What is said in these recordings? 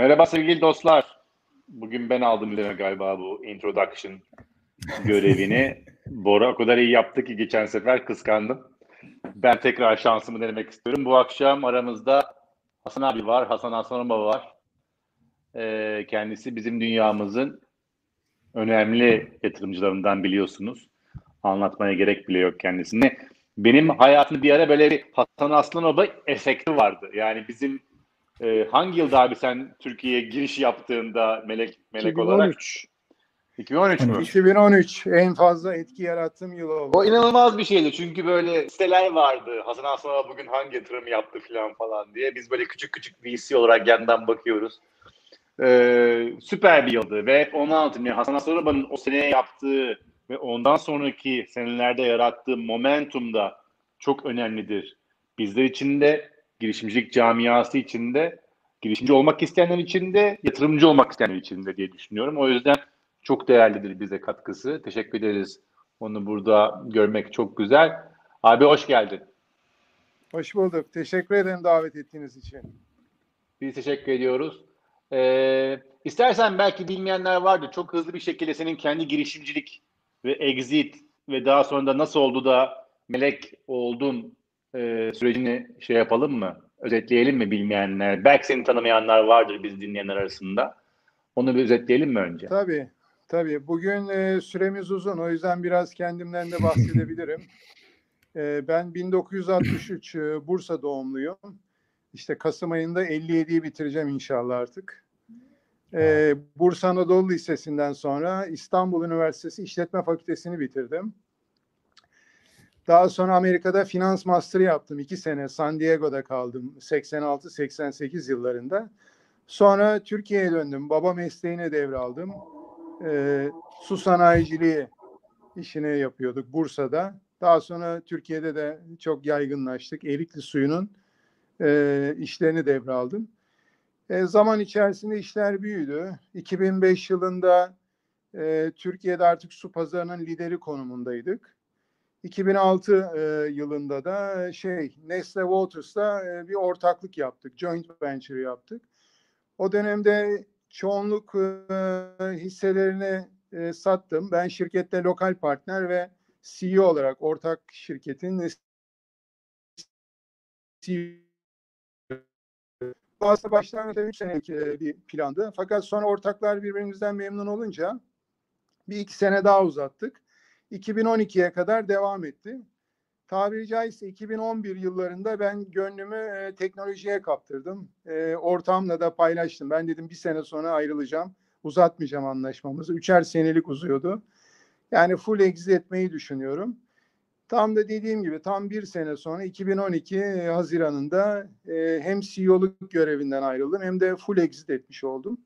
Merhaba sevgili dostlar. Bugün ben aldım Leme galiba bu introduction görevini. Bora o kadar iyi yaptı ki geçen sefer kıskandım. Ben tekrar şansımı denemek istiyorum. Bu akşam aramızda Hasan abi var, Hasan Aslanova var. Ee, kendisi bizim dünyamızın önemli yatırımcılarından biliyorsunuz. Anlatmaya gerek bile yok kendisini. Benim hayatımda bir ara böyle bir Hasan Aslanova efekti vardı. Yani bizim e, hangi yılda abi sen Türkiye'ye giriş yaptığında melek melek 2013. olarak? 2013 mü? 2013 en fazla etki yarattığım yıl oldu. O inanılmaz bir şeydi çünkü böyle siteler vardı. Hasan Aslanova bugün hangi yatırım yaptı falan falan diye. Biz böyle küçük küçük VC olarak yandan bakıyoruz. Ee, süper bir yıldı ve hep onu anlatayım. Yani Hasan Aslanova'nın o seneye yaptığı ve ondan sonraki senelerde yarattığı momentum da çok önemlidir. Bizler için de, girişimcilik camiası için de, girişimci olmak isteyenler için de, yatırımcı olmak isteyenler için de diye düşünüyorum. O yüzden çok değerlidir bize katkısı. Teşekkür ederiz. Onu burada görmek çok güzel. Abi hoş geldin. Hoş bulduk. Teşekkür ederim davet ettiğiniz için. Biz teşekkür ediyoruz. Ee, istersen belki bilmeyenler vardır. Çok hızlı bir şekilde senin kendi girişimcilik ve exit ve daha sonra da nasıl oldu da melek oldun e, sürecini şey yapalım mı? Özetleyelim mi bilmeyenler? Belki seni tanımayanlar vardır biz dinleyenler arasında. Onu bir özetleyelim mi önce? Tabii. Tabii. Bugün e, süremiz uzun. O yüzden biraz kendimden de bahsedebilirim. E, ben 1963 e, Bursa doğumluyum. İşte Kasım ayında 57'yi bitireceğim inşallah artık. E, Bursa Anadolu Lisesi'nden sonra İstanbul Üniversitesi İşletme Fakültesini bitirdim. Daha sonra Amerika'da finans master yaptım. iki sene San Diego'da kaldım 86-88 yıllarında. Sonra Türkiye'ye döndüm. Baba mesleğine devraldım. Ee, su sanayiciliği işini yapıyorduk Bursa'da. Daha sonra Türkiye'de de çok yaygınlaştık. Erikli suyunun e, işlerini devraldım. E, zaman içerisinde işler büyüdü. 2005 yılında e, Türkiye'de artık su pazarının lideri konumundaydık. 2006 e, yılında da şey Nestle Waters'la e, bir ortaklık yaptık. Joint venture yaptık. O dönemde çoğunluk e, hisselerini e, sattım. Ben şirkette lokal partner ve CEO olarak ortak şirketin CEO bu aslında başlangıçta 3 senelik e, bir plandı. Fakat sonra ortaklar birbirimizden memnun olunca bir iki sene daha uzattık. 2012'ye kadar devam etti. Tabiri caizse 2011 yıllarında ben gönlümü e, teknolojiye kaptırdım. E, ortamla da paylaştım. Ben dedim bir sene sonra ayrılacağım. Uzatmayacağım anlaşmamızı. Üçer senelik uzuyordu. Yani full exit etmeyi düşünüyorum. Tam da dediğim gibi tam bir sene sonra 2012 Haziran'ında e, hem CEO'luk görevinden ayrıldım hem de full exit etmiş oldum.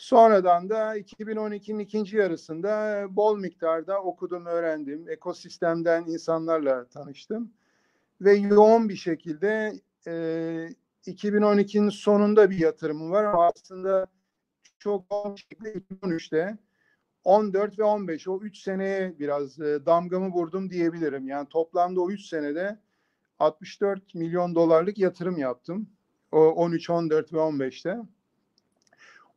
Sonradan da 2012'nin ikinci yarısında bol miktarda okudum, öğrendim. Ekosistemden insanlarla tanıştım. Ve yoğun bir şekilde e, 2012'nin sonunda bir yatırımım var ama aslında çok yoğun şekilde 2013'te 14 ve 15 o 3 seneye biraz e, damgamı vurdum diyebilirim. Yani toplamda o 3 senede 64 milyon dolarlık yatırım yaptım. O 13, 14 ve 15'te.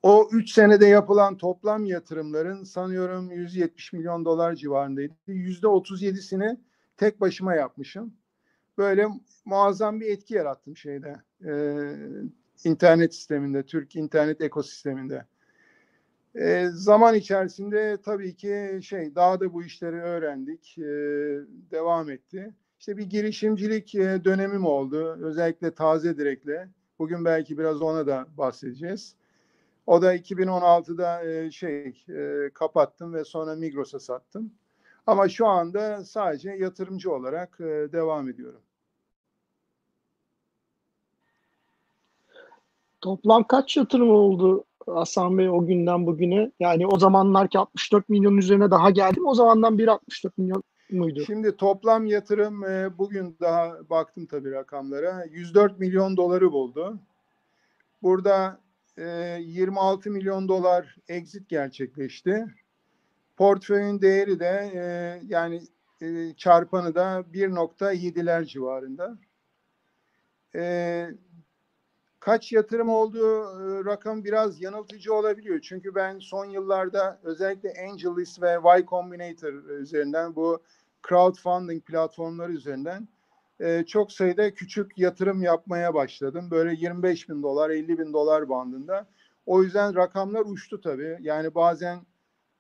O 3 senede yapılan toplam yatırımların sanıyorum 170 milyon dolar civarındaydı. %37'sini tek başıma yapmışım. Böyle muazzam bir etki yarattım şeyde. E, internet sisteminde, Türk internet ekosisteminde. E, zaman içerisinde tabii ki şey daha da bu işleri öğrendik, e, devam etti. İşte bir girişimcilik e, dönemim oldu. Özellikle taze direkle. Bugün belki biraz ona da bahsedeceğiz. O da 2016'da e, şey e, kapattım ve sonra Migros'a sattım. Ama şu anda sadece yatırımcı olarak e, devam ediyorum. Toplam kaç yatırım oldu Hasan Bey o günden bugüne? Yani o zamanlarki 64 milyon üzerine daha geldi mi? O zamandan beri 64 milyon muydu? Şimdi toplam yatırım e, bugün daha baktım tabii rakamlara. 104 milyon doları buldu. Burada e, 26 milyon dolar exit gerçekleşti. Portföyün değeri de e, yani e, çarpanı da 1.7'ler civarında. E, kaç yatırım olduğu e, rakam biraz yanıltıcı olabiliyor. Çünkü ben son yıllarda özellikle AngelList ve Y Combinator üzerinden bu crowdfunding platformları üzerinden e, çok sayıda küçük yatırım yapmaya başladım. Böyle 25 bin dolar, 50 bin dolar bandında. O yüzden rakamlar uçtu tabii. Yani bazen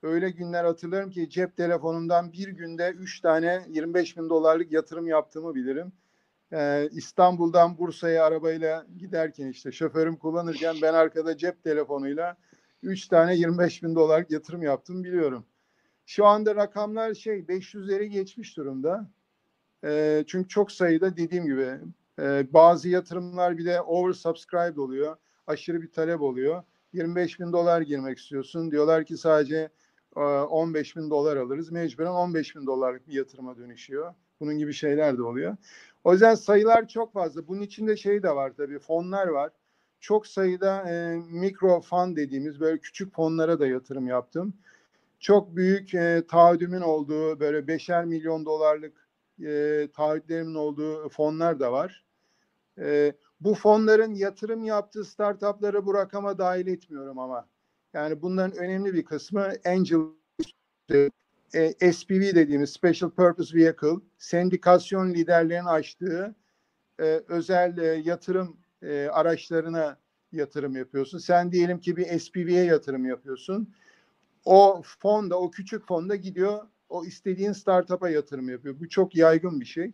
öyle günler hatırlarım ki cep telefonumdan bir günde 3 tane 25 bin dolarlık yatırım yaptığımı bilirim. Ee, İstanbul'dan Bursa'ya arabayla giderken işte şoförüm kullanırken ben arkada cep telefonuyla 3 tane 25 bin dolarlık yatırım yaptım biliyorum. Şu anda rakamlar şey 500'leri geçmiş durumda. Çünkü çok sayıda dediğim gibi bazı yatırımlar bir de oversubscribed oluyor. Aşırı bir talep oluyor. 25 bin dolar girmek istiyorsun. Diyorlar ki sadece e, 15 bin dolar alırız. Mecburen 15 bin dolarlık bir yatırıma dönüşüyor. Bunun gibi şeyler de oluyor. O yüzden sayılar çok fazla. Bunun içinde şey de var tabii fonlar var. Çok sayıda e, mikro fon dediğimiz böyle küçük fonlara da yatırım yaptım. Çok büyük e, taahhüdümün olduğu böyle beşer milyon dolarlık e, taahhütlerimin olduğu fonlar da var. E, bu fonların yatırım yaptığı startupları bu rakama dahil etmiyorum ama. Yani bunların önemli bir kısmı angel e, SPV dediğimiz Special Purpose Vehicle, sendikasyon liderlerinin açtığı e, özel e, yatırım e, araçlarına yatırım yapıyorsun. Sen diyelim ki bir SPV'ye yatırım yapıyorsun. O fonda, o küçük fonda gidiyor o istediğin startup'a yatırım yapıyor. Bu çok yaygın bir şey.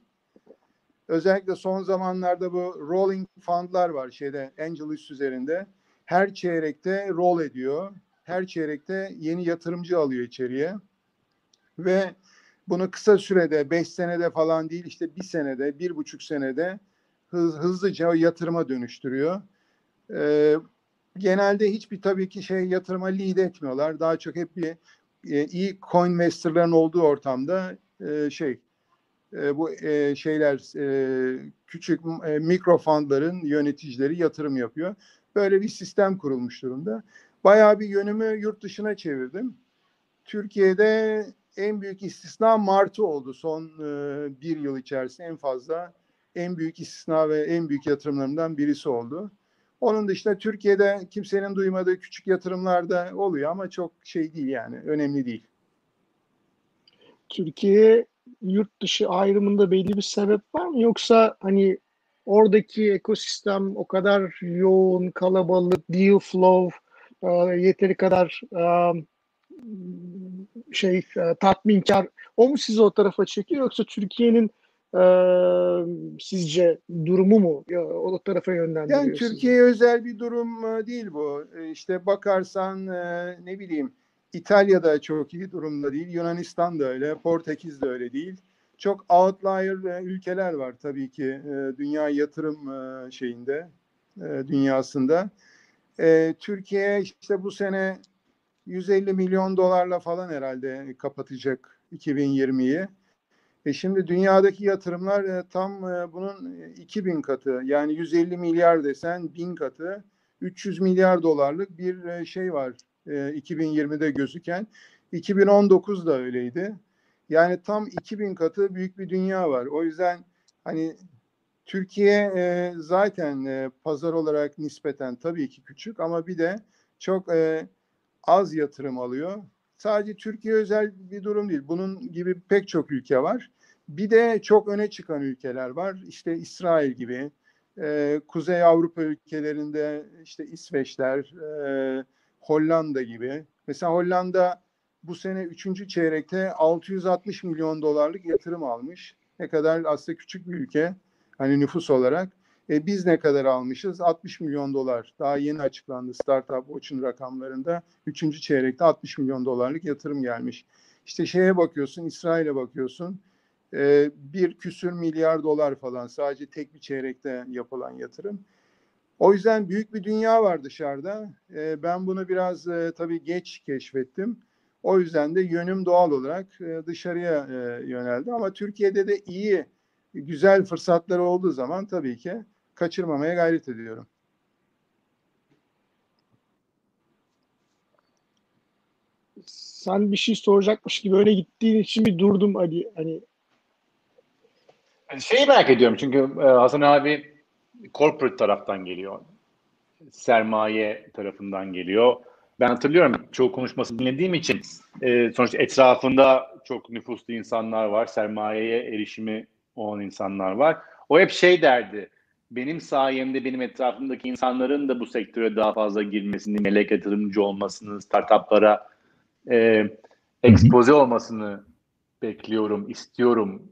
Özellikle son zamanlarda bu rolling fundlar var şeyde AngelList üzerinde. Her çeyrekte roll ediyor. Her çeyrekte yeni yatırımcı alıyor içeriye. Ve bunu kısa sürede, beş senede falan değil işte bir senede, bir buçuk senede hız, hızlıca yatırıma dönüştürüyor. Ee, genelde hiçbir tabii ki şey yatırıma lead etmiyorlar. Daha çok hep bir e, iyi coin investorların olduğu ortamda e, şey e, bu e, şeyler e, küçük e, mikro fondların yöneticileri yatırım yapıyor. Böyle bir sistem kurulmuş durumda. Bayağı bir yönümü yurt dışına çevirdim. Türkiye'de en büyük istisna Martı oldu son e, bir yıl içerisinde en fazla en büyük istisna ve en büyük yatırımlarımdan birisi oldu. Onun dışında Türkiye'de kimsenin duymadığı küçük yatırımlar da oluyor ama çok şey değil yani önemli değil. Türkiye yurt dışı ayrımında belli bir sebep var mı yoksa hani oradaki ekosistem o kadar yoğun, kalabalık, deal flow, e, yeteri kadar e, şey e, tatminkar o mu sizi o tarafa çekiyor yoksa Türkiye'nin e, sizce durumu mu ya, o tarafa yönlendiriyor? Yani Türkiye'ye özel bir durum değil bu. İşte bakarsan ne bileyim İtalya'da çok iyi durumda değil, Yunanistan da öyle, Portekiz de öyle değil. Çok outlier ülkeler var tabii ki dünya yatırım şeyinde, dünyasında. Türkiye işte bu sene 150 milyon dolarla falan herhalde kapatacak 2020'yi. E şimdi dünyadaki yatırımlar e, tam e, bunun 2000 katı yani 150 milyar desen 1000 katı 300 milyar dolarlık bir e, şey var e, 2020'de gözüken 2019 da öyleydi. Yani tam 2000 katı büyük bir dünya var. O yüzden hani Türkiye e, zaten e, pazar olarak nispeten tabii ki küçük ama bir de çok e, az yatırım alıyor. Sadece Türkiye özel bir durum değil. Bunun gibi pek çok ülke var. Bir de çok öne çıkan ülkeler var. İşte İsrail gibi, e, Kuzey Avrupa ülkelerinde işte İsveçler, e, Hollanda gibi. Mesela Hollanda bu sene üçüncü çeyrekte 660 milyon dolarlık yatırım almış. Ne kadar aslında küçük bir ülke hani nüfus olarak. E, biz ne kadar almışız? 60 milyon dolar. Daha yeni açıklandı Startup Watch'un rakamlarında. Üçüncü çeyrekte 60 milyon dolarlık yatırım gelmiş. İşte şeye bakıyorsun, İsrail'e bakıyorsun. E, bir küsür milyar dolar falan sadece tek bir çeyrekte yapılan yatırım. O yüzden büyük bir dünya var dışarıda. E, ben bunu biraz e, tabii geç keşfettim. O yüzden de yönüm doğal olarak e, dışarıya e, yöneldi. Ama Türkiye'de de iyi, güzel fırsatlar olduğu zaman tabii ki kaçırmamaya gayret ediyorum. Sen bir şey soracakmış gibi öyle gittiğin için bir durdum Ali. Hani Şeyi merak ediyorum çünkü e, Hasan abi corporate taraftan geliyor. sermaye tarafından geliyor. Ben hatırlıyorum çoğu konuşmasını dinlediğim için e, sonuçta etrafında çok nüfuslu insanlar var, sermayeye erişimi olan insanlar var. O hep şey derdi, benim sayemde benim etrafımdaki insanların da bu sektöre daha fazla girmesini, melek yatırımcı olmasını, startuplara e, ekspoze olmasını bekliyorum, istiyorum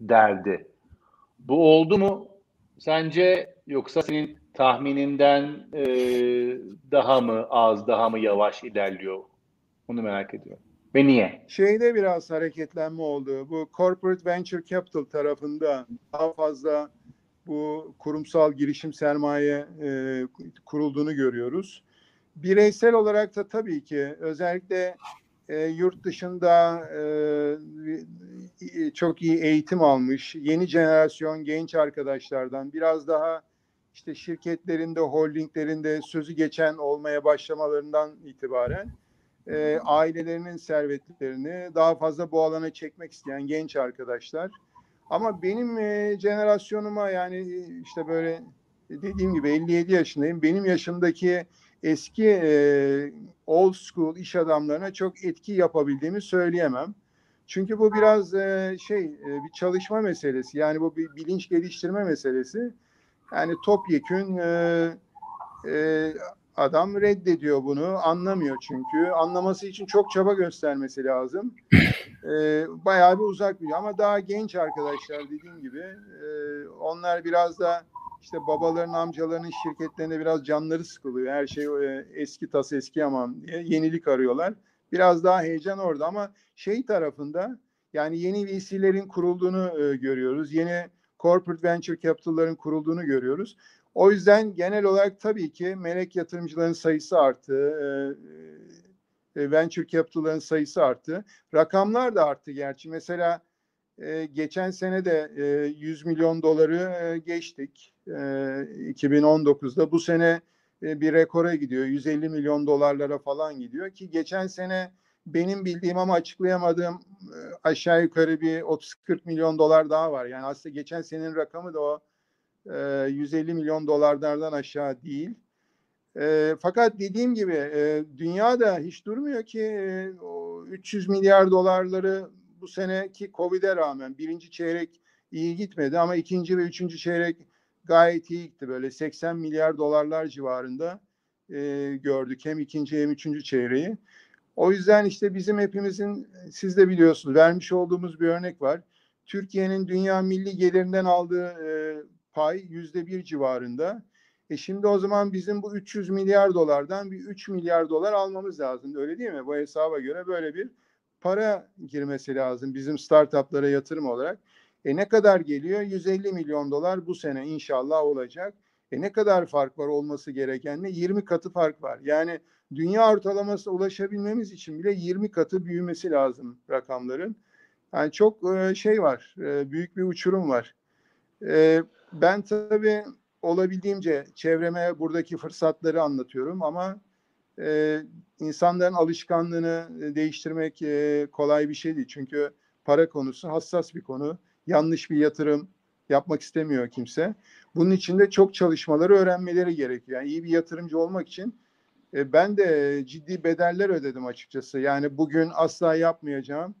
derdi. Bu oldu mu sence yoksa senin tahmininden e, daha mı az, daha mı yavaş ilerliyor? Onu merak ediyorum. Ve niye? Şeyde biraz hareketlenme oldu. Bu corporate venture capital tarafında daha fazla bu kurumsal girişim sermaye e, kurulduğunu görüyoruz. Bireysel olarak da tabii ki özellikle e, yurt dışında e, çok iyi eğitim almış yeni jenerasyon genç arkadaşlardan biraz daha işte şirketlerinde, holdinglerinde sözü geçen olmaya başlamalarından itibaren e, ailelerinin servetlerini daha fazla bu alana çekmek isteyen genç arkadaşlar. Ama benim e, jenerasyonuma yani işte böyle dediğim gibi 57 yaşındayım. Benim yaşımdaki eski e, old school iş adamlarına çok etki yapabildiğimi söyleyemem. Çünkü bu biraz e, şey e, bir çalışma meselesi. Yani bu bir bilinç geliştirme meselesi. Yani topyekün e, e, adam reddediyor bunu. Anlamıyor çünkü. Anlaması için çok çaba göstermesi lazım. E, bayağı bir uzak bir ama daha genç arkadaşlar dediğim gibi e, onlar biraz da işte babaların amcalarının şirketlerinde biraz canları sıkılıyor. Her şey e, eski tas eski aman diye yenilik arıyorlar. Biraz daha heyecan orada ama şey tarafında yani yeni VC'lerin kurulduğunu e, görüyoruz. Yeni corporate venture capital'ların kurulduğunu görüyoruz. O yüzden genel olarak tabii ki melek yatırımcıların sayısı arttı. E, venture capital'ların sayısı arttı. Rakamlar da arttı gerçi. Mesela geçen sene de e, 100 milyon doları geçtik. E, 2019'da. Bu sene e, bir rekora gidiyor. 150 milyon dolarlara falan gidiyor ki geçen sene benim bildiğim ama açıklayamadığım e, aşağı yukarı bir 30-40 milyon dolar daha var. Yani aslında geçen senenin rakamı da o 150 milyon dolarlardan aşağı değil. E, fakat dediğim gibi e, dünya da hiç durmuyor ki e, o 300 milyar dolarları bu seneki Covid'e rağmen birinci çeyrek iyi gitmedi ama ikinci ve üçüncü çeyrek gayet iyi gitti. Böyle 80 milyar dolarlar civarında e, gördük hem ikinci hem üçüncü çeyreği. O yüzden işte bizim hepimizin siz de biliyorsunuz vermiş olduğumuz bir örnek var. Türkiye'nin dünya milli gelirinden aldığı e, pay yüzde bir civarında. E şimdi o zaman bizim bu 300 milyar dolardan bir 3 milyar dolar almamız lazım. Öyle değil mi? Bu hesaba göre böyle bir para girmesi lazım bizim startuplara yatırım olarak. E ne kadar geliyor? 150 milyon dolar bu sene inşallah olacak. E ne kadar fark var olması gerekenle? 20 katı fark var. Yani dünya ortalaması ulaşabilmemiz için bile 20 katı büyümesi lazım rakamların. Yani çok şey var, büyük bir uçurum var. Ben tabii olabildiğimce çevreme buradaki fırsatları anlatıyorum ama insanların alışkanlığını değiştirmek kolay bir şey değil. Çünkü para konusu hassas bir konu. Yanlış bir yatırım yapmak istemiyor kimse. Bunun için de çok çalışmaları öğrenmeleri gerekiyor. Yani iyi bir yatırımcı olmak için e, ben de ciddi bedeller ödedim açıkçası. Yani bugün asla yapmayacağım.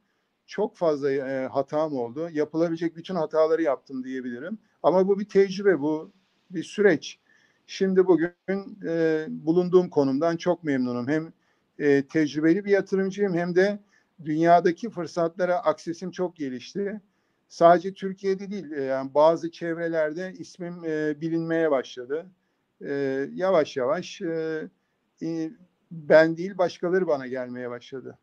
Çok fazla e, hatam oldu. Yapılabilecek bütün hataları yaptım diyebilirim. Ama bu bir tecrübe, bu bir süreç. Şimdi bugün e, bulunduğum konumdan çok memnunum. Hem e, tecrübeli bir yatırımcıyım hem de dünyadaki fırsatlara aksesim çok gelişti. Sadece Türkiye'de değil, e, yani bazı çevrelerde ismim e, bilinmeye başladı. E, yavaş yavaş e, e, ben değil başkaları bana gelmeye başladı.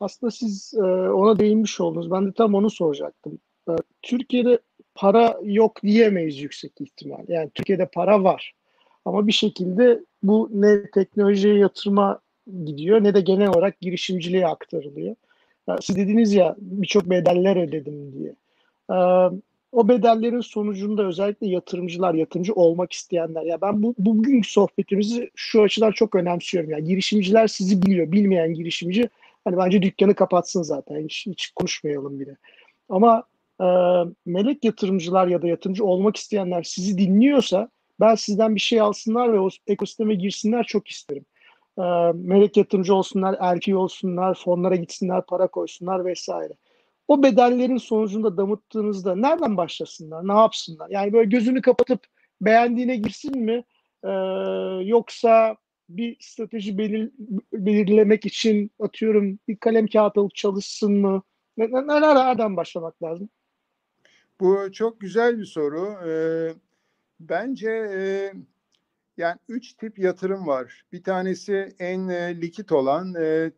Aslında siz e, ona değinmiş oldunuz. Ben de tam onu soracaktım. E, Türkiye'de para yok diyemeyiz yüksek ihtimal. Yani Türkiye'de para var. Ama bir şekilde bu ne teknolojiye yatırıma gidiyor ne de genel olarak girişimciliğe aktarılıyor. Siz dediniz ya birçok bedeller ödedim diye. O bedellerin sonucunda özellikle yatırımcılar, yatırımcı olmak isteyenler. Ya ben bu bugünkü sohbetimizi şu açıdan çok önemsiyorum. Yani girişimciler sizi biliyor. Bilmeyen girişimci hani bence dükkanı kapatsın zaten. Hiç, hiç konuşmayalım bile. Ama e, melek yatırımcılar ya da yatırımcı olmak isteyenler sizi dinliyorsa ben sizden bir şey alsınlar ve o ekosisteme girsinler çok isterim. Ee, melek yatırımcı olsunlar, erkeği olsunlar, fonlara gitsinler, para koysunlar vesaire. O bedellerin sonucunda damıttığınızda nereden başlasınlar, ne yapsınlar? Yani böyle gözünü kapatıp beğendiğine girsin mi? Ee, yoksa bir strateji belir, belirlemek için atıyorum bir kalem kağıt alıp çalışsın mı? Nereden başlamak lazım? Bu çok güzel bir soru. Ee, bence e, yani üç tip yatırım var. Bir tanesi en e, likit olan e,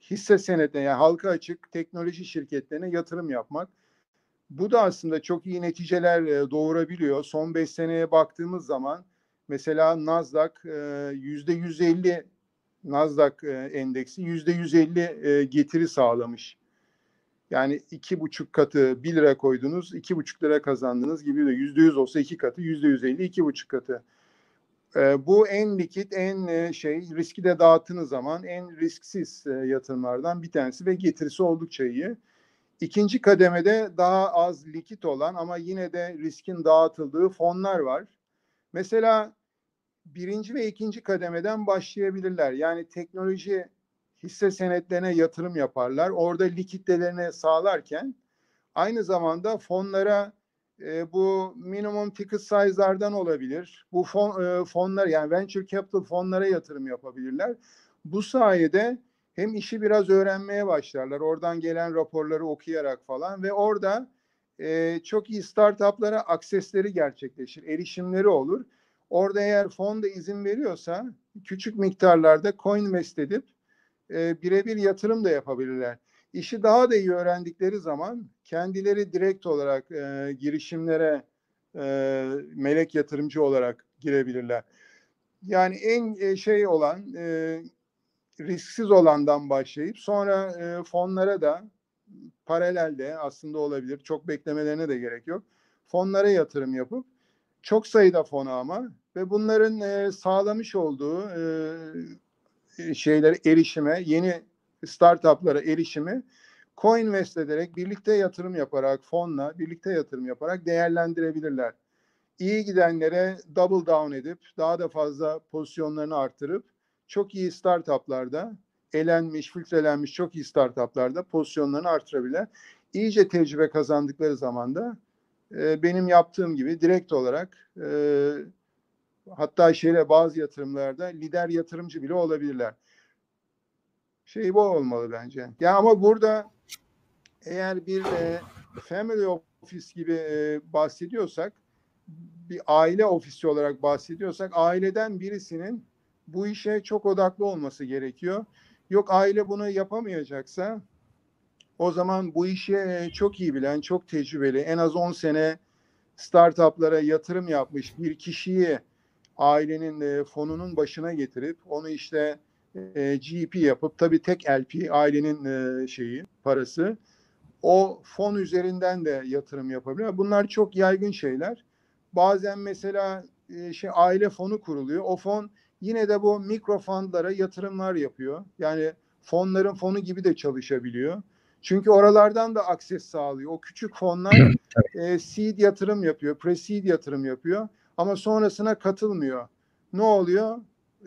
hisse senetine yani halka açık teknoloji şirketlerine yatırım yapmak. Bu da aslında çok iyi neticeler e, doğurabiliyor. Son 5 seneye baktığımız zaman mesela Nasdaq yüzde 150 Nasdaq endeksi yüzde 150 getiri sağlamış. Yani iki buçuk katı bir lira koydunuz, iki buçuk lira kazandınız gibi de yüzde yüz olsa iki katı, yüzde yüz elli iki buçuk katı. Bu en likit, en şey riski de dağıttığınız zaman en risksiz yatırımlardan bir tanesi ve getirisi oldukça iyi. İkinci kademede daha az likit olan ama yine de riskin dağıtıldığı fonlar var. Mesela birinci ve ikinci kademeden başlayabilirler. Yani teknoloji hisse senetlerine yatırım yaparlar. Orada likiditelerini sağlarken aynı zamanda fonlara e, bu minimum ticket size'lardan olabilir. Bu fon, e, fonlar yani venture capital fonlara yatırım yapabilirler. Bu sayede hem işi biraz öğrenmeye başlarlar. Oradan gelen raporları okuyarak falan ve orada e, çok iyi startuplara aksesleri gerçekleşir. Erişimleri olur. Orada eğer fon da izin veriyorsa küçük miktarlarda coin invest edip e, birebir yatırım da yapabilirler. İşi daha da iyi öğrendikleri zaman kendileri direkt olarak e, girişimlere e, melek yatırımcı olarak girebilirler. Yani en e, şey olan e, risksiz olandan başlayıp sonra e, fonlara da paralelde aslında olabilir. Çok beklemelerine de gerek yok. Fonlara yatırım yapıp çok sayıda fona ama ve bunların e, sağlamış olduğu e, e, şeylere erişime, yeni startuplara erişimi co-invest ederek, birlikte yatırım yaparak, fonla birlikte yatırım yaparak değerlendirebilirler. İyi gidenlere double down edip daha da fazla pozisyonlarını artırıp çok iyi startuplarda elenmiş, filtrelenmiş çok iyi startuplarda pozisyonlarını artırabilirler. İyice tecrübe kazandıkları zaman da e, benim yaptığım gibi direkt olarak e, hatta şeyle bazı yatırımlarda lider yatırımcı bile olabilirler. Şey bu olmalı bence. Ya ama burada eğer bir e, family office gibi e, bahsediyorsak bir aile ofisi olarak bahsediyorsak aileden birisinin bu işe çok odaklı olması gerekiyor. Yok aile bunu yapamayacaksa o zaman bu işi e, çok iyi bilen, çok tecrübeli, en az 10 sene startuplara yatırım yapmış bir kişiyi ailenin e, fonunun başına getirip onu işte e, GP yapıp tabii tek LP ailenin e, şeyi parası o fon üzerinden de yatırım yapabilir. Bunlar çok yaygın şeyler. Bazen mesela e, şey aile fonu kuruluyor. O fon yine de bu mikro fondlara yatırımlar yapıyor. Yani fonların fonu gibi de çalışabiliyor. Çünkü oralardan da akses sağlıyor. O küçük fonlar e, seed yatırım yapıyor, pre-seed yatırım yapıyor ama sonrasına katılmıyor. Ne oluyor?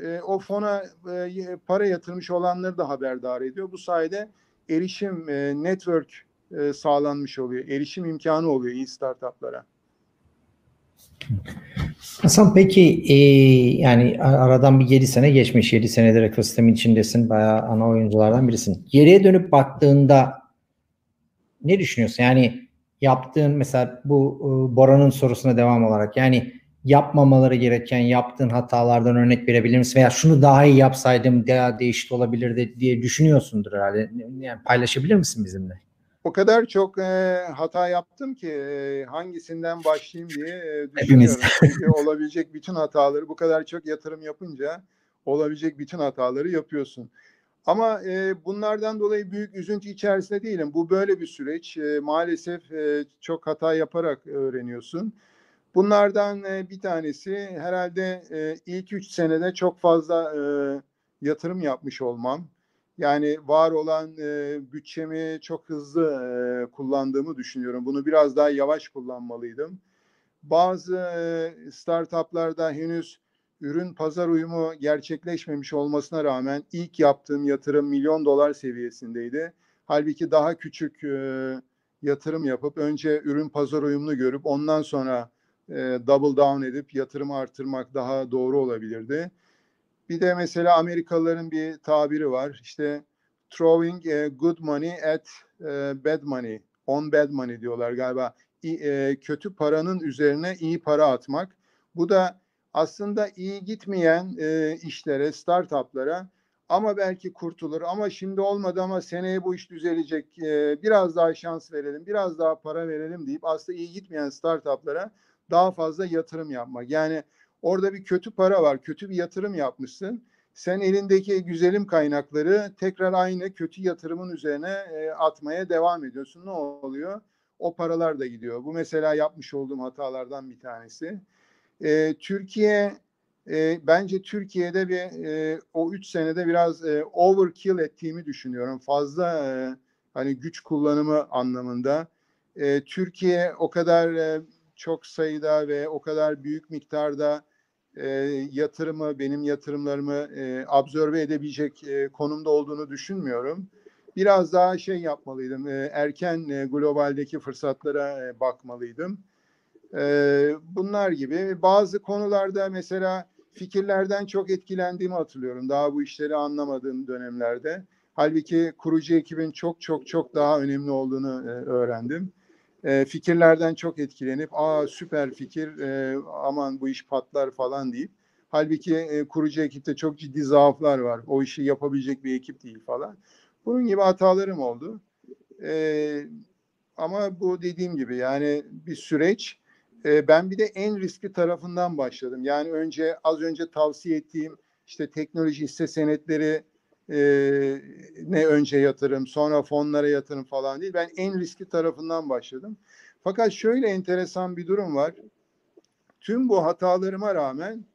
E, o fona e, para yatırmış olanları da haberdar ediyor. Bu sayede erişim, e, network e, sağlanmış oluyor. Erişim imkanı oluyor iyi startuplara. Hasan peki e, yani aradan bir 7 sene geçmiş. 7 senedir ekosistemin içindesin. Bayağı ana oyunculardan birisin. Geriye dönüp baktığında ne düşünüyorsun? Yani yaptığın mesela bu e, Bora'nın sorusuna devam olarak yani yapmamaları gereken yaptığın hatalardan örnek verebilir misin? Veya şunu daha iyi yapsaydım daha değişik olabilirdi diye düşünüyorsundur herhalde. Yani paylaşabilir misin bizimle? O kadar çok e, hata yaptım ki e, hangisinden başlayayım diye e, düşünüyorum. Çünkü olabilecek bütün hataları bu kadar çok yatırım yapınca olabilecek bütün hataları yapıyorsun. Ama e, bunlardan dolayı büyük üzüntü içerisinde değilim. Bu böyle bir süreç. E, maalesef e, çok hata yaparak öğreniyorsun. Bunlardan e, bir tanesi herhalde e, ilk üç senede çok fazla e, yatırım yapmış olmam. Yani var olan e, bütçemi çok hızlı e, kullandığımı düşünüyorum. Bunu biraz daha yavaş kullanmalıydım. bazı e, startuplarda henüz ürün pazar uyumu gerçekleşmemiş olmasına rağmen ilk yaptığım yatırım milyon dolar seviyesindeydi. Halbuki daha küçük e, yatırım yapıp önce ürün pazar uyumunu görüp ondan sonra e, double down edip yatırımı artırmak daha doğru olabilirdi. Bir de mesela Amerikalıların bir tabiri var. İşte throwing a good money at e, bad money, on bad money diyorlar galiba. E, kötü paranın üzerine iyi para atmak. Bu da aslında iyi gitmeyen e, işlere, startuplara ama belki kurtulur ama şimdi olmadı ama seneye bu iş düzelecek. E, biraz daha şans verelim, biraz daha para verelim deyip aslında iyi gitmeyen startuplara daha fazla yatırım yapmak. Yani orada bir kötü para var, kötü bir yatırım yapmışsın. Sen elindeki güzelim kaynakları tekrar aynı kötü yatırımın üzerine e, atmaya devam ediyorsun. Ne oluyor? O paralar da gidiyor. Bu mesela yapmış olduğum hatalardan bir tanesi. E, Türkiye e, bence Türkiye'de bir e, o üç senede biraz e, overkill ettiğimi düşünüyorum. Fazla e, hani güç kullanımı anlamında. E, Türkiye o kadar e, çok sayıda ve o kadar büyük miktarda e, yatırımı, benim yatırımlarımı e, absorbe edebilecek e, konumda olduğunu düşünmüyorum. Biraz daha şey yapmalıydım, e, erken e, globaldeki fırsatlara e, bakmalıydım. E, bunlar gibi bazı konularda mesela fikirlerden çok etkilendiğimi hatırlıyorum. Daha bu işleri anlamadığım dönemlerde. Halbuki kurucu ekibin çok çok çok daha önemli olduğunu e, öğrendim e, fikirlerden çok etkilenip aa süper fikir e, aman bu iş patlar falan deyip halbuki e, kurucu ekipte çok ciddi zaaflar var. O işi yapabilecek bir ekip değil falan. Bunun gibi hatalarım oldu. E, ama bu dediğim gibi yani bir süreç. E, ben bir de en riskli tarafından başladım. Yani önce az önce tavsiye ettiğim işte teknoloji hisse senetleri e, ne önce yatırım sonra fonlara yatırım falan değil. Ben en riskli tarafından başladım. Fakat şöyle enteresan bir durum var. Tüm bu hatalarıma rağmen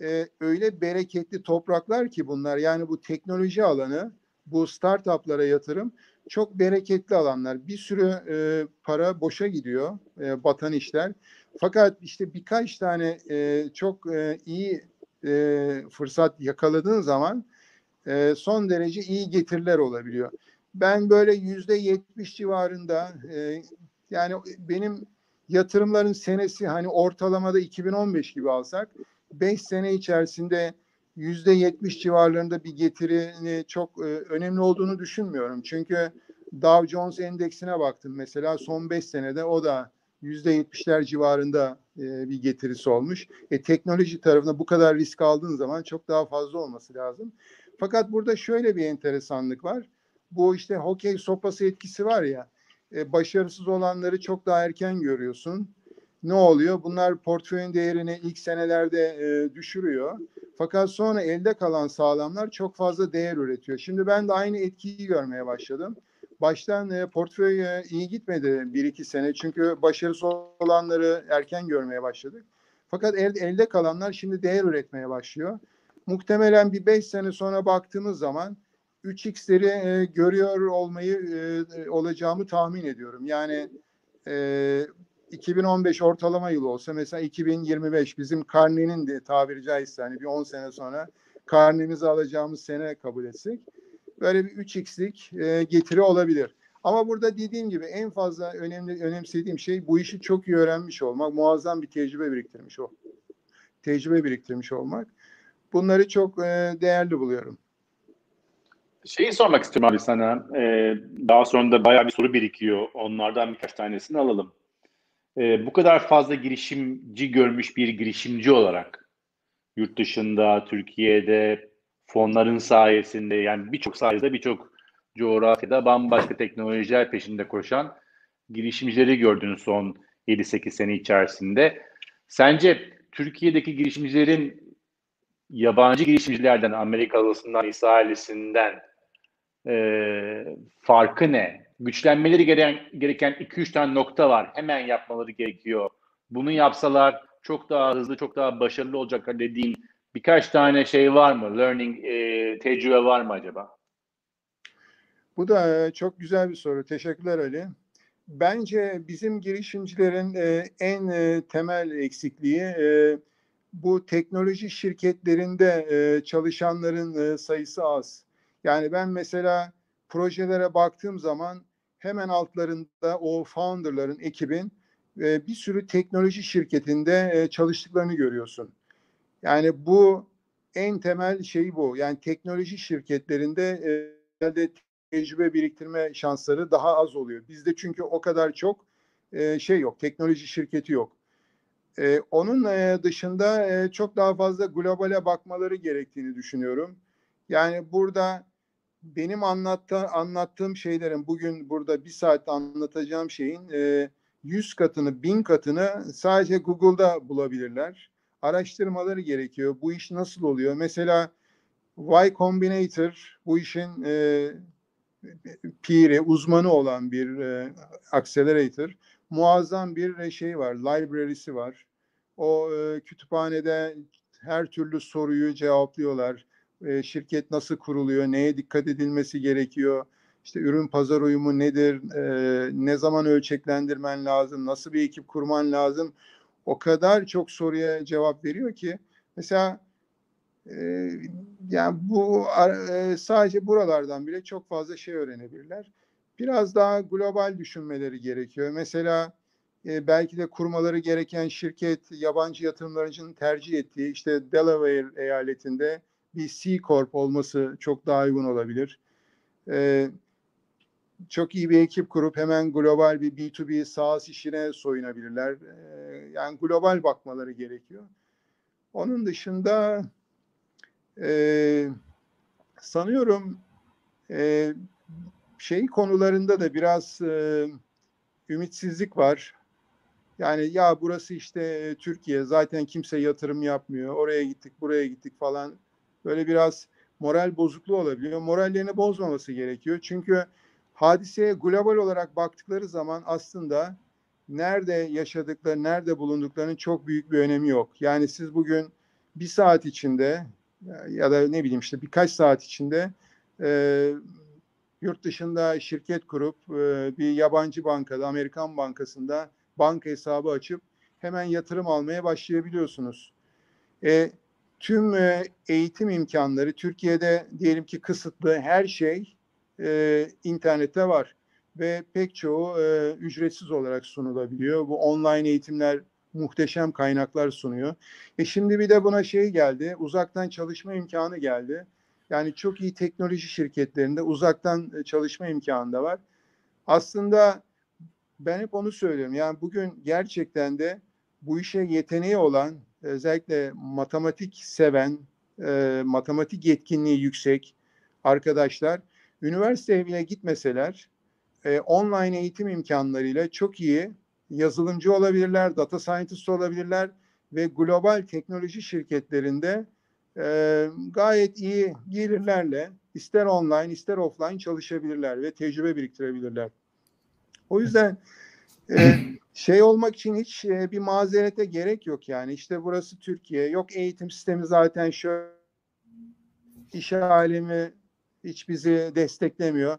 e, öyle bereketli topraklar ki bunlar yani bu teknoloji alanı bu startuplara yatırım çok bereketli alanlar. Bir sürü e, para boşa gidiyor, e, batan işler. Fakat işte birkaç tane e, çok e, iyi e, fırsat yakaladığın zaman e, son derece iyi getiriler olabiliyor. Ben böyle yüzde yetmiş civarında e, yani benim yatırımların senesi hani ortalamada 2015 gibi alsak 5 sene içerisinde yüzde yetmiş civarlarında bir getirini çok e, önemli olduğunu düşünmüyorum. Çünkü Dow Jones endeksine baktım mesela son 5 senede o da yüzde yetmişler civarında e, bir getirisi olmuş. E, teknoloji tarafında bu kadar risk aldığın zaman çok daha fazla olması lazım. Fakat burada şöyle bir enteresanlık var. Bu işte hokey sopası etkisi var ya. E, başarısız olanları çok daha erken görüyorsun. Ne oluyor? Bunlar portföyün değerini ilk senelerde e, düşürüyor. Fakat sonra elde kalan sağlamlar çok fazla değer üretiyor. Şimdi ben de aynı etkiyi görmeye başladım. Baştan e, portföy e, iyi gitmedi bir iki sene. Çünkü başarısız olanları erken görmeye başladık. Fakat el, elde kalanlar şimdi değer üretmeye başlıyor muhtemelen bir 5 sene sonra baktığımız zaman 3x'leri e, görüyor olmayı e, olacağımı tahmin ediyorum. Yani e, 2015 ortalama yılı olsa mesela 2025 bizim karnenin de tabiri caizse hani bir 10 sene sonra karnemizi alacağımız sene kabul etsek böyle bir 3x'lik e, getiri olabilir. Ama burada dediğim gibi en fazla önemli önemsediğim şey bu işi çok iyi öğrenmiş olmak, muazzam bir tecrübe biriktirmiş o. Tecrübe biriktirmiş olmak. Bunları çok e, değerli buluyorum. Şeyi sormak istiyorum abi sana. Ee, daha sonra da bayağı bir soru birikiyor. Onlardan birkaç tanesini alalım. Ee, bu kadar fazla girişimci görmüş bir girişimci olarak yurt dışında, Türkiye'de fonların sayesinde yani birçok sayede birçok coğrafyada bambaşka teknolojiler peşinde koşan girişimcileri gördünüz son 7-8 sene içerisinde. Sence Türkiye'deki girişimcilerin yabancı girişimcilerden, Amerikalısından, İsraillisinden e, farkı ne? Güçlenmeleri gereken, gereken 2-3 tane nokta var. Hemen yapmaları gerekiyor. Bunu yapsalar çok daha hızlı, çok daha başarılı olacaklar dediğin birkaç tane şey var mı? Learning, e, tecrübe var mı acaba? Bu da çok güzel bir soru. Teşekkürler Ali. bence bizim girişimcilerin e, en e, temel eksikliği e, bu teknoloji şirketlerinde e, çalışanların e, sayısı az. Yani ben mesela projelere baktığım zaman hemen altlarında o founderların, ekibin e, bir sürü teknoloji şirketinde e, çalıştıklarını görüyorsun. Yani bu en temel şey bu. Yani teknoloji şirketlerinde e, tecrübe biriktirme şansları daha az oluyor. Bizde çünkü o kadar çok e, şey yok, teknoloji şirketi yok. E, onun e, dışında e, çok daha fazla globale bakmaları gerektiğini düşünüyorum. Yani burada benim anlatta, anlattığım şeylerin bugün burada bir saat anlatacağım şeyin e, 100 katını, 1000 katını sadece Google'da bulabilirler. Araştırmaları gerekiyor. Bu iş nasıl oluyor? Mesela Y Combinator bu işin e, piri, uzmanı olan bir e, accelerator. Muazzam bir şey var, library'si var. O e, kütüphanede her türlü soruyu cevaplıyorlar. E, şirket nasıl kuruluyor, neye dikkat edilmesi gerekiyor, işte ürün pazar uyumu nedir, e, ne zaman ölçeklendirmen lazım, nasıl bir ekip kurman lazım. O kadar çok soruya cevap veriyor ki mesela e, yani bu e, sadece buralardan bile çok fazla şey öğrenebilirler. Biraz daha global düşünmeleri gerekiyor. Mesela e, belki de kurmaları gereken şirket yabancı yatırımlarıcının tercih ettiği işte Delaware eyaletinde bir C Corp olması çok daha uygun olabilir. E, çok iyi bir ekip kurup hemen global bir B2B SaaS işine soyunabilirler. E, yani global bakmaları gerekiyor. Onun dışında e, sanıyorum e, şey konularında da biraz e, ümitsizlik var. Yani ya burası işte Türkiye zaten kimse yatırım yapmıyor. Oraya gittik, buraya gittik falan. Böyle biraz moral bozukluğu olabiliyor. Morallerini bozmaması gerekiyor. Çünkü hadiseye global olarak baktıkları zaman aslında nerede yaşadıkları, nerede bulunduklarının çok büyük bir önemi yok. Yani siz bugün bir saat içinde ya da ne bileyim işte birkaç saat içinde yurt dışında şirket kurup e, bir yabancı bankada, Amerikan bankasında banka hesabı açıp hemen yatırım almaya başlayabiliyorsunuz. E, tüm e, eğitim imkanları Türkiye'de diyelim ki kısıtlı her şey e, internette var ve pek çoğu e, ücretsiz olarak sunulabiliyor. Bu online eğitimler muhteşem kaynaklar sunuyor. E şimdi bir de buna şey geldi, uzaktan çalışma imkanı geldi. Yani çok iyi teknoloji şirketlerinde uzaktan e, çalışma imkanı da var. Aslında ben hep onu söylüyorum. Yani bugün gerçekten de bu işe yeteneği olan, özellikle matematik seven, e, matematik yetkinliği yüksek arkadaşlar üniversiteye bile gitmeseler e, online eğitim imkanlarıyla çok iyi yazılımcı olabilirler, data scientist olabilirler ve global teknoloji şirketlerinde e, gayet iyi gelirlerle ister online ister offline çalışabilirler ve tecrübe biriktirebilirler. O yüzden e, şey olmak için hiç e, bir mazerete gerek yok yani. İşte burası Türkiye. Yok eğitim sistemi zaten şöyle iş alemi hiç bizi desteklemiyor.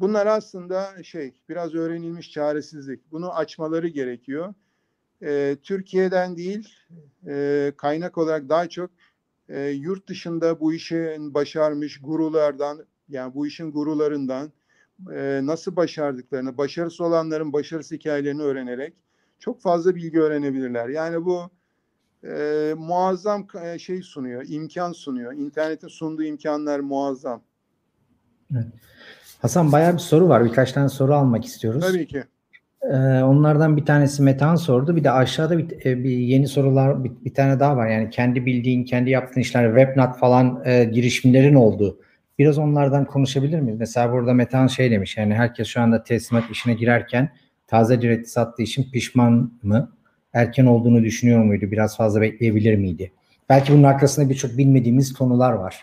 Bunlar aslında şey biraz öğrenilmiş çaresizlik. Bunu açmaları gerekiyor. E, Türkiye'den değil e, kaynak olarak daha çok e, yurt dışında bu işin başarmış gurulardan yani bu işin gurularından e, nasıl başardıklarını, başarısız olanların başarısı hikayelerini öğrenerek çok fazla bilgi öğrenebilirler. Yani bu e, muazzam e, şey sunuyor, imkan sunuyor. İnternetin sunduğu imkanlar muazzam. Evet. Hasan bayağı bir soru var. Birkaç tane soru almak istiyoruz. Tabii ki. Onlardan bir tanesi Metehan sordu. Bir de aşağıda bir, e, bir yeni sorular bir, bir tane daha var. Yani kendi bildiğin, kendi yaptığın işler, webnat falan e, girişimlerin oldu. Biraz onlardan konuşabilir miyiz? Mesela burada Metehan şey demiş. Yani herkes şu anda teslimat işine girerken taze direkt sattığı için pişman mı? Erken olduğunu düşünüyor muydu? Biraz fazla bekleyebilir miydi? Belki bunun arkasında birçok bilmediğimiz konular var.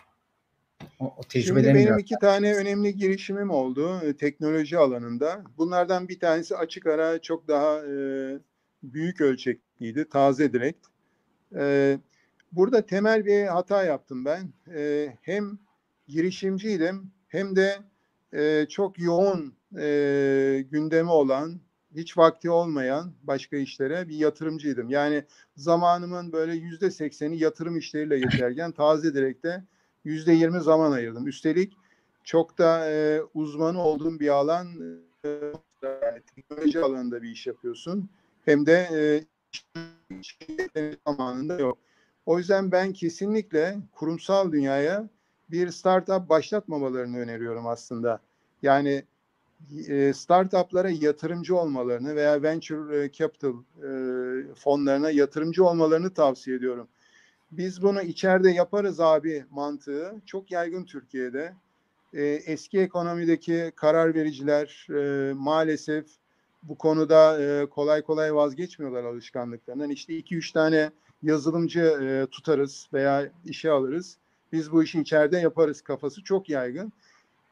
O, o Şimdi benim biraz... iki tane önemli girişimim oldu e, teknoloji alanında. Bunlardan bir tanesi açık ara çok daha e, büyük ölçekliydi. Taze direkt. E, burada temel bir hata yaptım ben. E, hem girişimciydim hem de e, çok yoğun e, gündemi olan hiç vakti olmayan başka işlere bir yatırımcıydım. Yani zamanımın böyle yüzde sekseni yatırım işleriyle geçerken taze direkte yüzde yirmi zaman ayırdım. Üstelik çok da e, uzmanı olduğum bir alan e, teknoloji alanında bir iş yapıyorsun. Hem de e, zamanında yok. O yüzden ben kesinlikle kurumsal dünyaya bir startup başlatmamalarını öneriyorum aslında. Yani e, startuplara yatırımcı olmalarını veya venture e, capital e, fonlarına yatırımcı olmalarını tavsiye ediyorum. Biz bunu içeride yaparız abi mantığı çok yaygın Türkiye'de. Eski ekonomideki karar vericiler maalesef bu konuda kolay kolay vazgeçmiyorlar alışkanlıklarından. İşte iki üç tane yazılımcı tutarız veya işe alırız. Biz bu işi içeride yaparız kafası çok yaygın.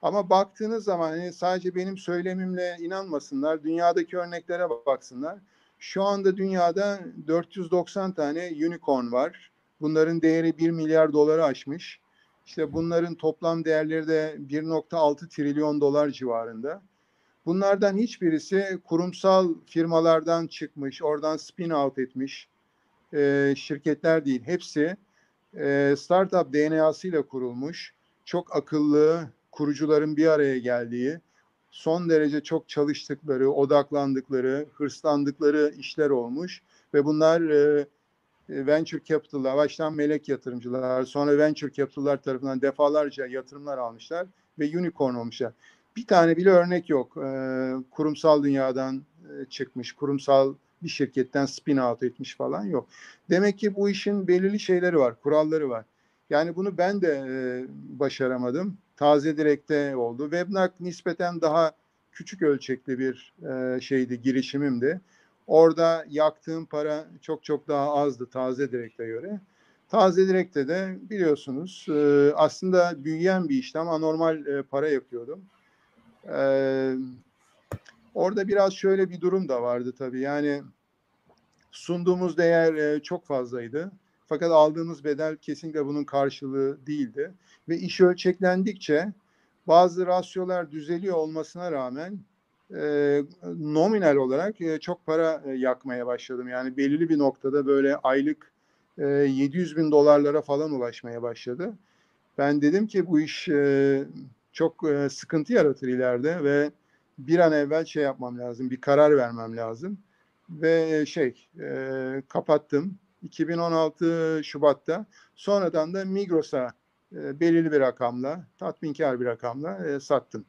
Ama baktığınız zaman hani sadece benim söylemimle inanmasınlar. Dünyadaki örneklere baksınlar. Şu anda dünyada 490 tane unicorn var. Bunların değeri 1 milyar doları aşmış. İşte bunların toplam değerleri de 1.6 trilyon dolar civarında. Bunlardan hiçbirisi kurumsal firmalardan çıkmış, oradan spin out etmiş e, şirketler değil. Hepsi e, startup DNA'sıyla kurulmuş, çok akıllı, kurucuların bir araya geldiği, son derece çok çalıştıkları, odaklandıkları, hırslandıkları işler olmuş ve bunlar e, venture capital'lar, baştan melek yatırımcılar, sonra venture capital'lar tarafından defalarca yatırımlar almışlar ve unicorn olmuşlar. Bir tane bile örnek yok. E, kurumsal dünyadan e, çıkmış, kurumsal bir şirketten spin out etmiş falan yok. Demek ki bu işin belirli şeyleri var, kuralları var. Yani bunu ben de e, başaramadım. Taze direkte oldu. Webnak nispeten daha küçük ölçekli bir e, şeydi, girişimimdi. Orada yaktığım para çok çok daha azdı taze direkte göre. Taze direkte de biliyorsunuz e, aslında büyüyen bir işti ama normal e, para yapıyordum. E, orada biraz şöyle bir durum da vardı tabii. Yani sunduğumuz değer e, çok fazlaydı. Fakat aldığımız bedel kesinlikle bunun karşılığı değildi. Ve iş ölçeklendikçe bazı rasyolar düzeliyor olmasına rağmen e, nominal olarak e, çok para e, yakmaya başladım. Yani belirli bir noktada böyle aylık e, 700 bin dolarlara falan ulaşmaya başladı. Ben dedim ki bu iş e, çok e, sıkıntı yaratır ileride ve bir an evvel şey yapmam lazım, bir karar vermem lazım. Ve şey e, kapattım 2016 Şubat'ta. Sonradan da Migros'a e, belirli bir rakamla, tatminkar bir rakamla e, sattım.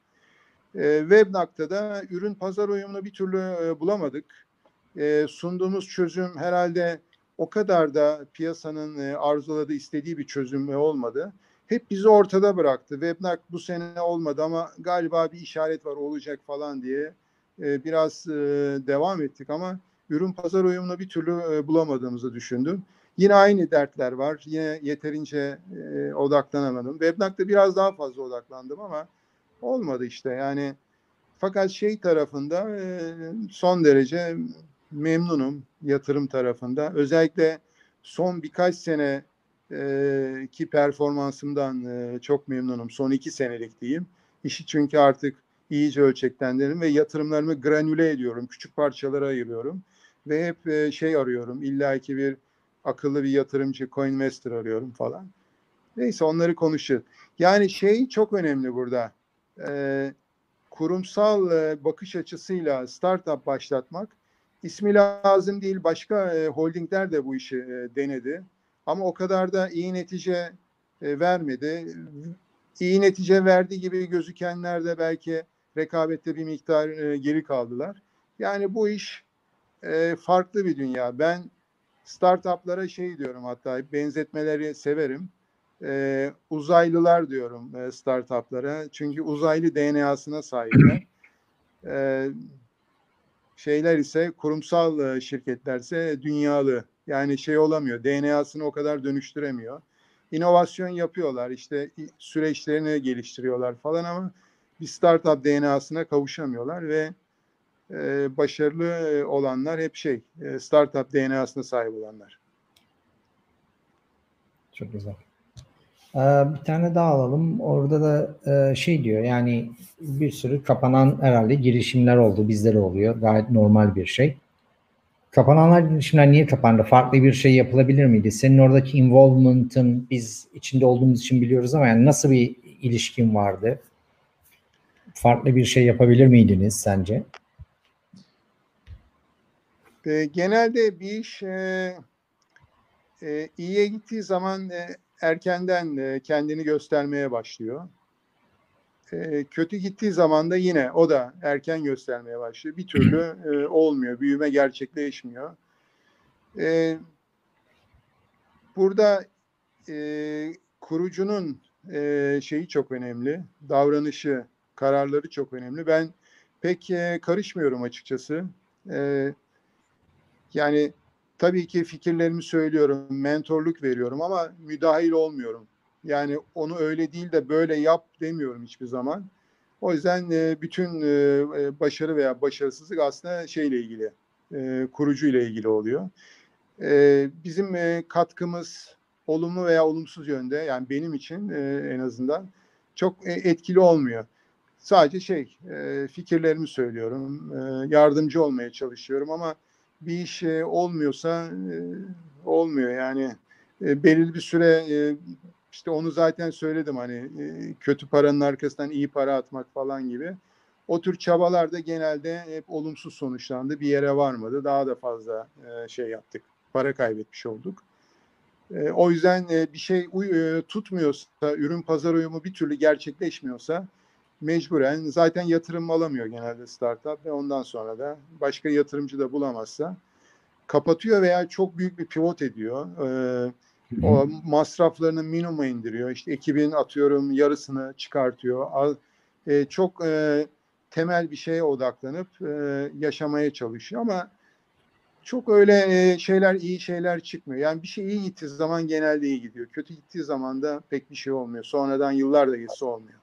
E, Webnak'ta da ürün pazar uyumunu bir türlü e, bulamadık. E, sunduğumuz çözüm herhalde o kadar da piyasanın e, arzuladığı, istediği bir çözüm olmadı. Hep bizi ortada bıraktı. Webnak bu sene olmadı ama galiba bir işaret var olacak falan diye e, biraz e, devam ettik ama ürün pazar uyumunu bir türlü e, bulamadığımızı düşündüm. Yine aynı dertler var. Yine yeterince e, odaklanamadım. Webnak'ta biraz daha fazla odaklandım ama olmadı işte. Yani fakat şey tarafında e, son derece memnunum yatırım tarafında. Özellikle son birkaç sene e, ki performansımdan e, çok memnunum. Son iki senelik diyeyim. İşi çünkü artık iyice ölçeklendirdim ve yatırımlarımı granüle ediyorum. Küçük parçalara ayırıyorum ve hep şey arıyorum. İlla ki bir akıllı bir yatırımcı, coinvestor arıyorum falan. Neyse onları konuşacağız. Yani şey çok önemli burada. E, kurumsal e, bakış açısıyla startup başlatmak ismi lazım değil. Başka e, holdingler de bu işi e, denedi. Ama o kadar da iyi netice e, vermedi. İyi netice verdiği gibi gözükenler de belki rekabette bir miktar e, geri kaldılar. Yani bu iş e, farklı bir dünya. Ben startuplara şey diyorum hatta benzetmeleri severim. E, uzaylılar diyorum e, startuplara. Çünkü uzaylı DNA'sına sahipler. E, şeyler ise kurumsal e, şirketlerse dünyalı. Yani şey olamıyor. DNA'sını o kadar dönüştüremiyor. İnovasyon yapıyorlar. işte süreçlerini geliştiriyorlar falan ama bir startup DNA'sına kavuşamıyorlar ve e, başarılı olanlar hep şey e, startup DNA'sına sahip olanlar. Çok güzel. Ee, bir tane daha alalım. Orada da e, şey diyor yani bir sürü kapanan herhalde girişimler oldu. Bizde de oluyor. Gayet normal bir şey. Kapananlar girişimler niye kapandı? Farklı bir şey yapılabilir miydi? Senin oradaki involvement'ın biz içinde olduğumuz için biliyoruz ama yani nasıl bir ilişkin vardı? Farklı bir şey yapabilir miydiniz sence? E, genelde bir iş e, e, iyiye gittiği zaman e, erkenden e, kendini göstermeye başlıyor. E, kötü gittiği zaman da yine o da erken göstermeye başlıyor. Bir türlü e, olmuyor, büyüme gerçekleşmiyor. Burada kurucunun şeyi çok önemli, davranışı, kararları çok önemli. Ben pek karışmıyorum açıkçası. Yani tabii ki fikirlerimi söylüyorum, mentorluk veriyorum ama müdahil olmuyorum. Yani onu öyle değil de böyle yap demiyorum hiçbir zaman. O yüzden e, bütün e, başarı veya başarısızlık aslında şeyle ilgili, e, kurucu ile ilgili oluyor. E, bizim e, katkımız olumlu veya olumsuz yönde, yani benim için e, en azından çok e, etkili olmuyor. Sadece şey, e, fikirlerimi söylüyorum, e, yardımcı olmaya çalışıyorum ama bir iş e, olmuyorsa e, olmuyor yani e, belirli bir süre işte onu zaten söyledim hani kötü paranın arkasından iyi para atmak falan gibi. O tür çabalar da genelde hep olumsuz sonuçlandı. Bir yere varmadı. Daha da fazla şey yaptık. Para kaybetmiş olduk. O yüzden bir şey uy- tutmuyorsa, ürün pazar uyumu bir türlü gerçekleşmiyorsa mecburen zaten yatırım alamıyor genelde startup ve ondan sonra da başka yatırımcı da bulamazsa kapatıyor veya çok büyük bir pivot ediyor. Ee, o masraflarını minimuma indiriyor. İşte ekibin atıyorum yarısını çıkartıyor. E, çok e, temel bir şeye odaklanıp e, yaşamaya çalışıyor ama çok öyle e, şeyler iyi şeyler çıkmıyor. Yani bir şey iyi gittiği zaman genelde iyi gidiyor. Kötü gittiği zaman da pek bir şey olmuyor. Sonradan yıllar da geçse olmuyor.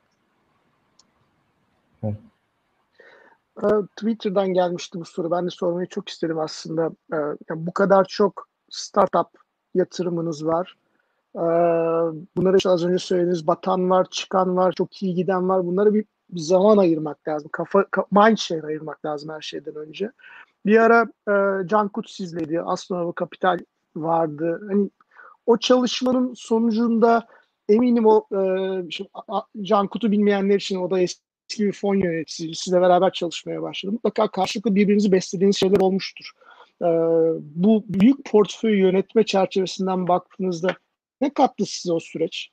Ee, Twitter'dan gelmişti bu soru. Ben de sormayı çok isterim aslında. Ee, yani bu kadar çok startup yatırımınız var. Ee, bunları işte az önce söylediğiniz batan var, çıkan var, çok iyi giden var. Bunlara bir zaman ayırmak lazım. Kafa, mind share ayırmak lazım her şeyden önce. Bir ara e, Can Kut sizledi. Aslanova Kapital vardı. Hani o çalışmanın sonucunda eminim o e, şimdi, Can Kut'u bilmeyenler için o da eski eski bir fon yöneticisi sizle beraber çalışmaya başladı. Mutlaka karşılıklı birbirinizi beslediğiniz şeyler olmuştur. Ee, bu büyük portföy yönetme çerçevesinden baktığınızda ne kattı size o süreç?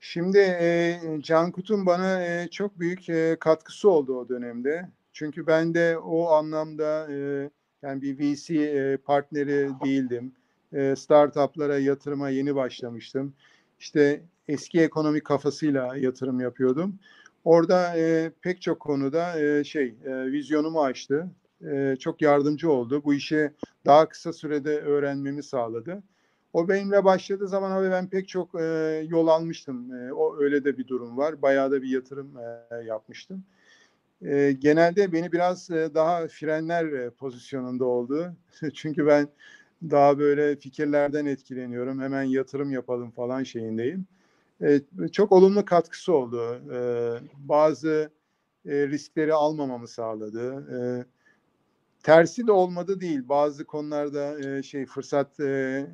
Şimdi e, Cankut'un bana e, çok büyük e, katkısı oldu o dönemde. Çünkü ben de o anlamda e, yani bir VC e, partneri değildim. E, startuplara yatırıma yeni başlamıştım. İşte eski ekonomi kafasıyla yatırım yapıyordum. Orada e, pek çok konuda e, şey e, vizyonumu açtı. E, çok yardımcı oldu. Bu işi daha kısa sürede öğrenmemi sağladı. O benimle başladığı zaman abi ben pek çok e, yol almıştım. E, o öyle de bir durum var. Bayağı da bir yatırım e, yapmıştım. E, genelde beni biraz e, daha frenler e, pozisyonunda oldu. Çünkü ben daha böyle fikirlerden etkileniyorum. Hemen yatırım yapalım falan şeyindeyim e, çok olumlu katkısı oldu. E, bazı e, riskleri almamamı sağladı. E, tersi de olmadı değil. Bazı konularda e, şey fırsat e,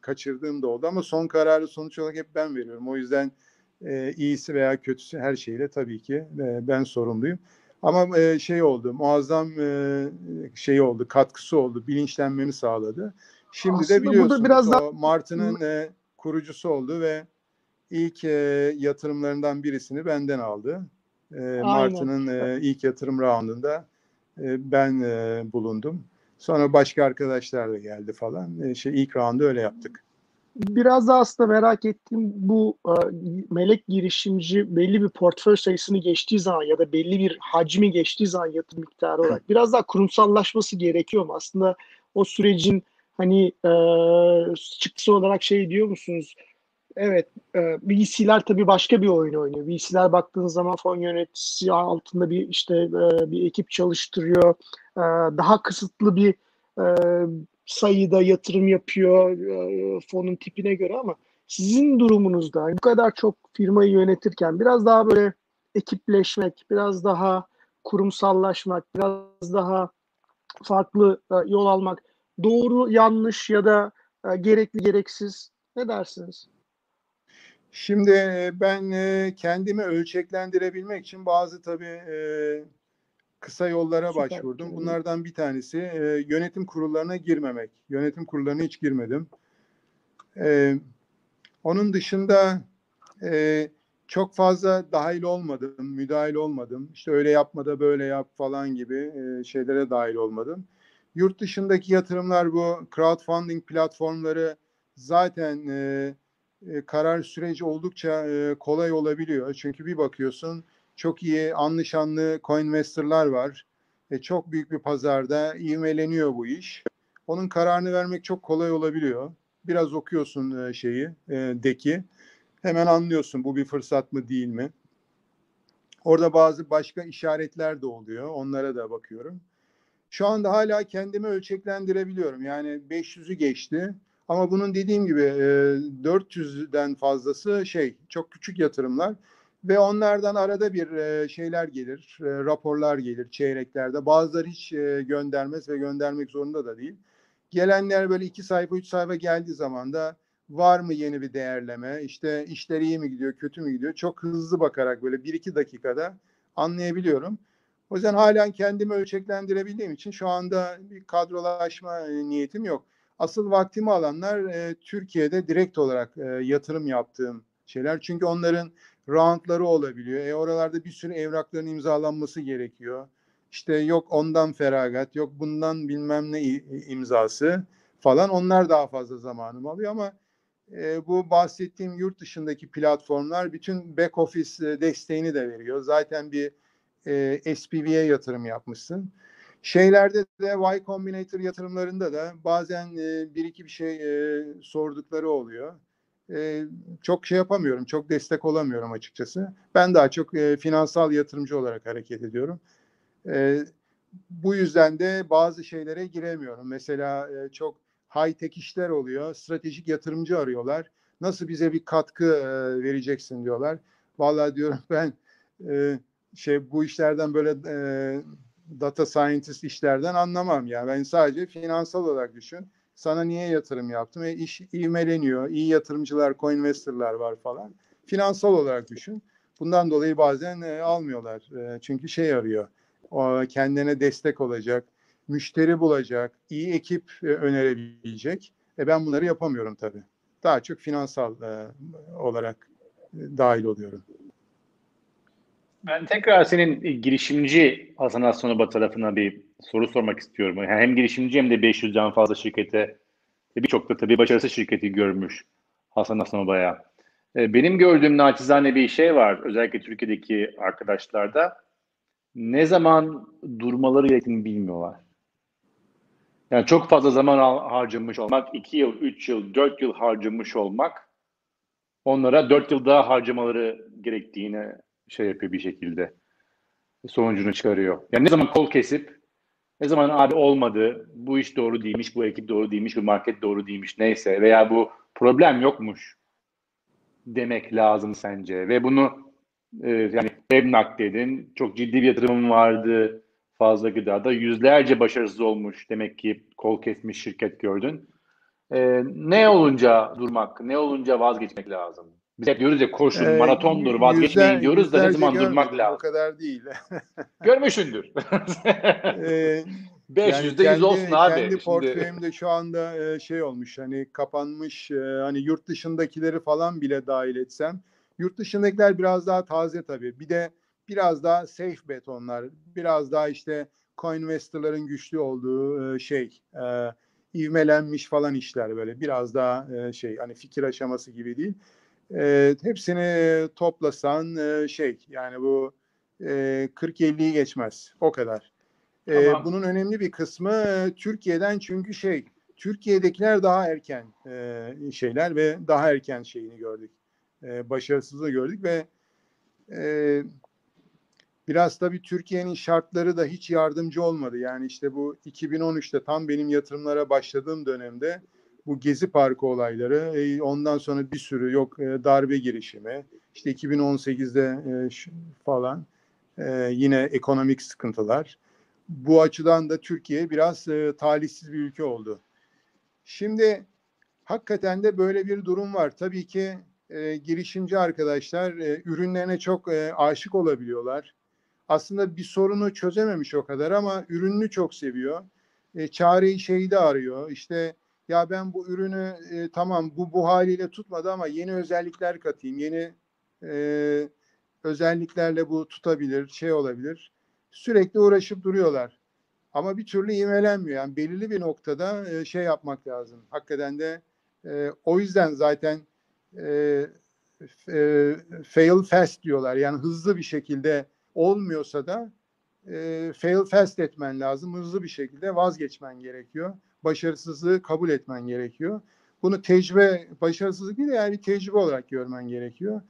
kaçırdığım da oldu ama son kararı sonuç olarak hep ben veriyorum. O yüzden e, iyisi veya kötüsü her şeyle tabii ki e, ben sorumluyum. Ama e, şey oldu, muazzam e, şey oldu, katkısı oldu, bilinçlenmemi sağladı. Şimdi Aslında de biliyorsunuz biraz da... Martı'nın e, kurucusu oldu ve ilk e, yatırımlarından birisini benden aldı. E, Martı'nın e, ilk yatırım roundunda e, ben e, bulundum. Sonra başka arkadaşlar da geldi falan. E, şey ilk roundu öyle yaptık. Biraz da aslında merak ettiğim bu e, melek girişimci belli bir portföy sayısını geçtiği zaman ya da belli bir hacmi geçtiği zaman yatırım miktarı olarak biraz daha kurumsallaşması gerekiyor mu? Aslında o sürecin hani e, çıktısı olarak şey diyor musunuz? Evet, e, VC'ler tabii başka bir oyun oynuyor. VC'ler baktığınız zaman fon yöneticisi altında bir işte e, bir ekip çalıştırıyor. E, daha kısıtlı bir e, sayıda yatırım yapıyor e, fonun tipine göre ama Sizin durumunuzda bu kadar çok firmayı yönetirken biraz daha böyle ekipleşmek, biraz daha kurumsallaşmak, biraz daha farklı e, yol almak doğru, yanlış ya da e, gerekli, gereksiz ne dersiniz? Şimdi ben kendimi ölçeklendirebilmek için bazı tabii kısa yollara Süper. başvurdum. Bunlardan bir tanesi e, yönetim kurullarına girmemek. Yönetim kurullarına hiç girmedim. E, onun dışında e, çok fazla dahil olmadım, müdahil olmadım. İşte öyle yapma da böyle yap falan gibi e, şeylere dahil olmadım. Yurt dışındaki yatırımlar bu crowdfunding platformları zaten e, e, karar süreci oldukça e, kolay olabiliyor. Çünkü bir bakıyorsun çok iyi anlaşanlı coinvestorlar var. E, çok büyük bir pazarda ivmeleniyor bu iş. Onun kararını vermek çok kolay olabiliyor. Biraz okuyorsun e, şeyi, e, deki. Hemen anlıyorsun bu bir fırsat mı değil mi? Orada bazı başka işaretler de oluyor. Onlara da bakıyorum. Şu anda hala kendimi ölçeklendirebiliyorum. Yani 500'ü geçti. Ama bunun dediğim gibi e, 400'den fazlası şey çok küçük yatırımlar ve onlardan arada bir e, şeyler gelir, e, raporlar gelir çeyreklerde. Bazıları hiç e, göndermez ve göndermek zorunda da değil. Gelenler böyle iki sayfa, üç sayfa geldiği zaman da var mı yeni bir değerleme, işte işler iyi mi gidiyor, kötü mü gidiyor? Çok hızlı bakarak böyle bir iki dakikada anlayabiliyorum. O yüzden halen kendimi ölçeklendirebildiğim için şu anda bir kadrolaşma niyetim yok. Asıl vaktimi alanlar e, Türkiye'de direkt olarak e, yatırım yaptığım şeyler. Çünkü onların roundları olabiliyor. E oralarda bir sürü evrakların imzalanması gerekiyor. İşte yok ondan feragat, yok bundan bilmem ne imzası falan. Onlar daha fazla zamanımı alıyor ama e, bu bahsettiğim yurt dışındaki platformlar bütün back office desteğini de veriyor. Zaten bir e, SPV'ye yatırım yapmışsın. Şeylerde de Y Combinator yatırımlarında da bazen e, bir iki bir şey e, sordukları oluyor. E, çok şey yapamıyorum, çok destek olamıyorum açıkçası. Ben daha çok e, finansal yatırımcı olarak hareket ediyorum. E, bu yüzden de bazı şeylere giremiyorum. Mesela e, çok high tech işler oluyor. Stratejik yatırımcı arıyorlar. Nasıl bize bir katkı e, vereceksin diyorlar. Vallahi diyorum ben e, şey bu işlerden böyle e, data scientist işlerden anlamam ya. Ben sadece finansal olarak düşün. Sana niye yatırım yaptım? E, iş ivmeleniyor. İyi yatırımcılar, co-investor'lar var falan. Finansal olarak düşün. Bundan dolayı bazen e, almıyorlar. E, çünkü şey arıyor. O, kendine destek olacak, müşteri bulacak, iyi ekip e, önerebilecek. E ben bunları yapamıyorum tabii. Daha çok finansal e, olarak e, dahil oluyorum. Ben tekrar senin girişimci Hasan tarafına bir soru sormak istiyorum. Yani hem girişimci hem de 500'den fazla şirkete birçok da tabii başarısız şirketi görmüş Hasan Aslanoba'ya. Benim gördüğüm naçizane bir şey var özellikle Türkiye'deki arkadaşlarda. Ne zaman durmaları gerektiğini bilmiyorlar. Yani çok fazla zaman harcamış olmak, 2 yıl, 3 yıl, 4 yıl harcamış olmak onlara 4 yıl daha harcamaları gerektiğini şey yapıyor bir şekilde. Sonucunu çıkarıyor. Yani ne zaman kol kesip ne zaman abi olmadı, bu iş doğru değilmiş, bu ekip doğru değilmiş, bu market doğru değilmiş neyse veya bu problem yokmuş demek lazım sence. Ve bunu e, yani Emnak dedin, çok ciddi bir yatırımım vardı fazla gıdada. Yüzlerce başarısız olmuş demek ki kol kesmiş şirket gördün. E, ne olunca durmak, ne olunca vazgeçmek lazım? Biz hep diyoruz ya koşun, Ee, maratondur, vazgeçmeyin yüzler- diyoruz da ne zaman durmak lazım? O kadar değil. Görmüşsündür. Ee, 500'de yani 100 olsun kendi, abi. Kendi portföyümde şu anda e, şey olmuş hani kapanmış e, hani yurt dışındakileri falan bile dahil etsem yurt dışındakiler biraz daha taze tabii. Bir de biraz daha safe bet onlar. Biraz daha işte coinvestor'ların güçlü olduğu e, şey ivmelenmiş falan işler böyle biraz daha şey hani fikir aşaması gibi değil. E, hepsini toplasan e, şey yani bu e, 40-50'yi geçmez o kadar. Ee, Tamam. bunun önemli bir kısmı e, Türkiye'den çünkü şey Türkiye'dekiler daha erken e, şeyler ve daha erken şeyini gördük. E, başarısızlığı gördük ve e, biraz tabii Türkiye'nin şartları da hiç yardımcı olmadı. Yani işte bu 2013'te tam benim yatırımlara başladığım dönemde bu Gezi Parkı olayları, e, ondan sonra bir sürü yok e, darbe girişimi, işte 2018'de e, falan yine ekonomik sıkıntılar. Bu açıdan da Türkiye biraz e, talihsiz bir ülke oldu. Şimdi hakikaten de böyle bir durum var. Tabii ki girişimci arkadaşlar ürünlerine çok aşık olabiliyorlar. Aslında bir sorunu çözememiş o kadar ama ürününü çok seviyor. E, çareyi şeyde arıyor. İşte ya ben bu ürünü e, tamam bu bu haliyle tutmadı ama yeni özellikler katayım. Yeni e, özelliklerle bu tutabilir, şey olabilir. Sürekli uğraşıp duruyorlar. Ama bir türlü imelenmiyor. Yani belirli bir noktada e, şey yapmak lazım. Hakikaten de e, o yüzden zaten e, e, fail fast diyorlar. Yani hızlı bir şekilde olmuyorsa da e, fail fast etmen lazım. Hızlı bir şekilde vazgeçmen gerekiyor. Başarısızlığı kabul etmen gerekiyor. Bunu tecrübe, başarısızlık değil de yani tecrübe olarak görmen gerekiyor.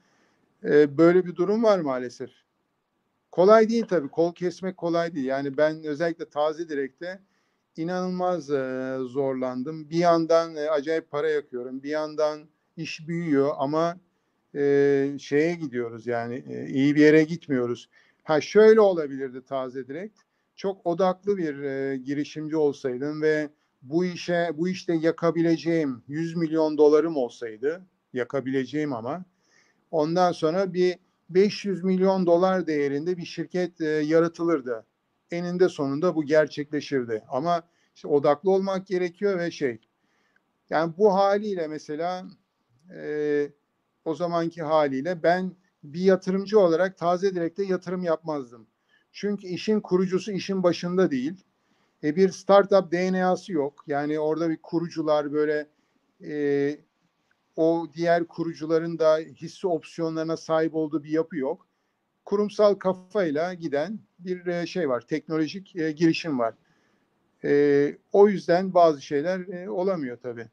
E, böyle bir durum var maalesef. Kolay değil tabii. Kol kesmek kolay değil. Yani ben özellikle taze direkte inanılmaz e, zorlandım. Bir yandan e, acayip para yakıyorum. Bir yandan iş büyüyor ama e, şeye gidiyoruz yani e, iyi bir yere gitmiyoruz. Ha şöyle olabilirdi taze direkt. Çok odaklı bir e, girişimci olsaydım ve bu işe bu işte yakabileceğim 100 milyon dolarım olsaydı yakabileceğim ama ondan sonra bir 500 milyon dolar değerinde bir şirket e, yaratılırdı. Eninde sonunda bu gerçekleşirdi. Ama işte odaklı olmak gerekiyor ve şey yani bu haliyle mesela e, o zamanki haliyle ben bir yatırımcı olarak taze direkte yatırım yapmazdım. Çünkü işin kurucusu işin başında değil. E, bir startup DNA'sı yok. Yani orada bir kurucular böyle e, o diğer kurucuların da hisse opsiyonlarına sahip olduğu bir yapı yok. Kurumsal kafayla giden bir e, şey var. Teknolojik e, girişim var. E, o yüzden bazı şeyler e, olamıyor tabii.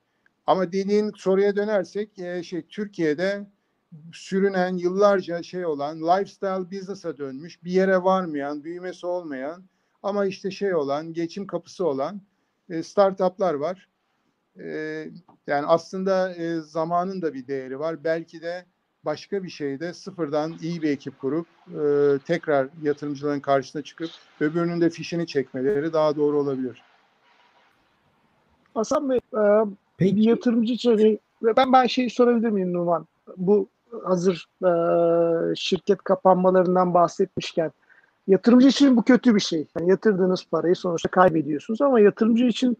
Ama dediğin soruya dönersek e, şey Türkiye'de sürünen yıllarca şey olan lifestyle business'a dönmüş bir yere varmayan büyümesi olmayan ama işte şey olan geçim kapısı olan e, startuplar var. E, yani aslında e, zamanın da bir değeri var. Belki de başka bir şeyde sıfırdan iyi bir ekip kurup e, tekrar yatırımcıların karşısına çıkıp öbürünün de fişini çekmeleri daha doğru olabilir. Hasan Bey, e, Peki. bir yatırımcı için ve ben ben şey sorabilir miyim Numan? Bu hazır e, şirket kapanmalarından bahsetmişken yatırımcı için bu kötü bir şey. Yani yatırdığınız parayı sonuçta kaybediyorsunuz ama yatırımcı için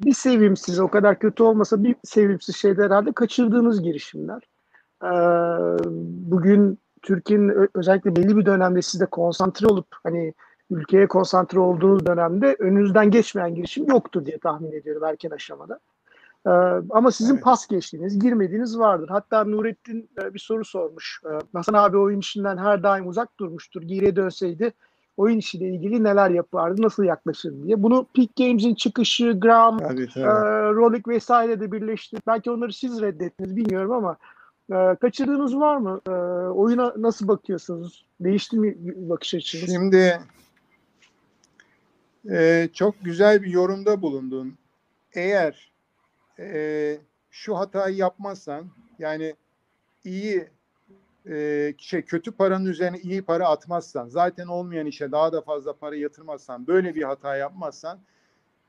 bir sevimsiz, o kadar kötü olmasa bir sevimsiz şeyde herhalde kaçırdığınız girişimler. E, bugün Türkiye'nin özellikle belli bir dönemde siz de konsantre olup hani ülkeye konsantre olduğunuz dönemde önünüzden geçmeyen girişim yoktur diye tahmin ediyorum erken aşamada. Ee, ama sizin Evet. pas geçtiğiniz, girmediğiniz vardır. Hatta Nurettin e, bir soru sormuş. Ee, Hasan abi oyun işinden her daim uzak durmuştur. Geriye dönseydi oyun işiyle ilgili neler yapardı, nasıl yaklaşırdı diye. Bunu Peak Games'in çıkışı, Gram, Tabii e. Rolik vesaire de birleşti. Belki onları siz reddettiniz bilmiyorum ama e, kaçırdığınız var mı? E, oyuna nasıl bakıyorsunuz? Değişti mi bakış açınız? Şimdi e, çok güzel bir yorumda bulundun. Eğer e, şu hatayı yapmazsan yani iyi e, şey kötü paranın üzerine iyi para atmazsan zaten olmayan işe daha da fazla para yatırmazsan böyle bir hata yapmazsan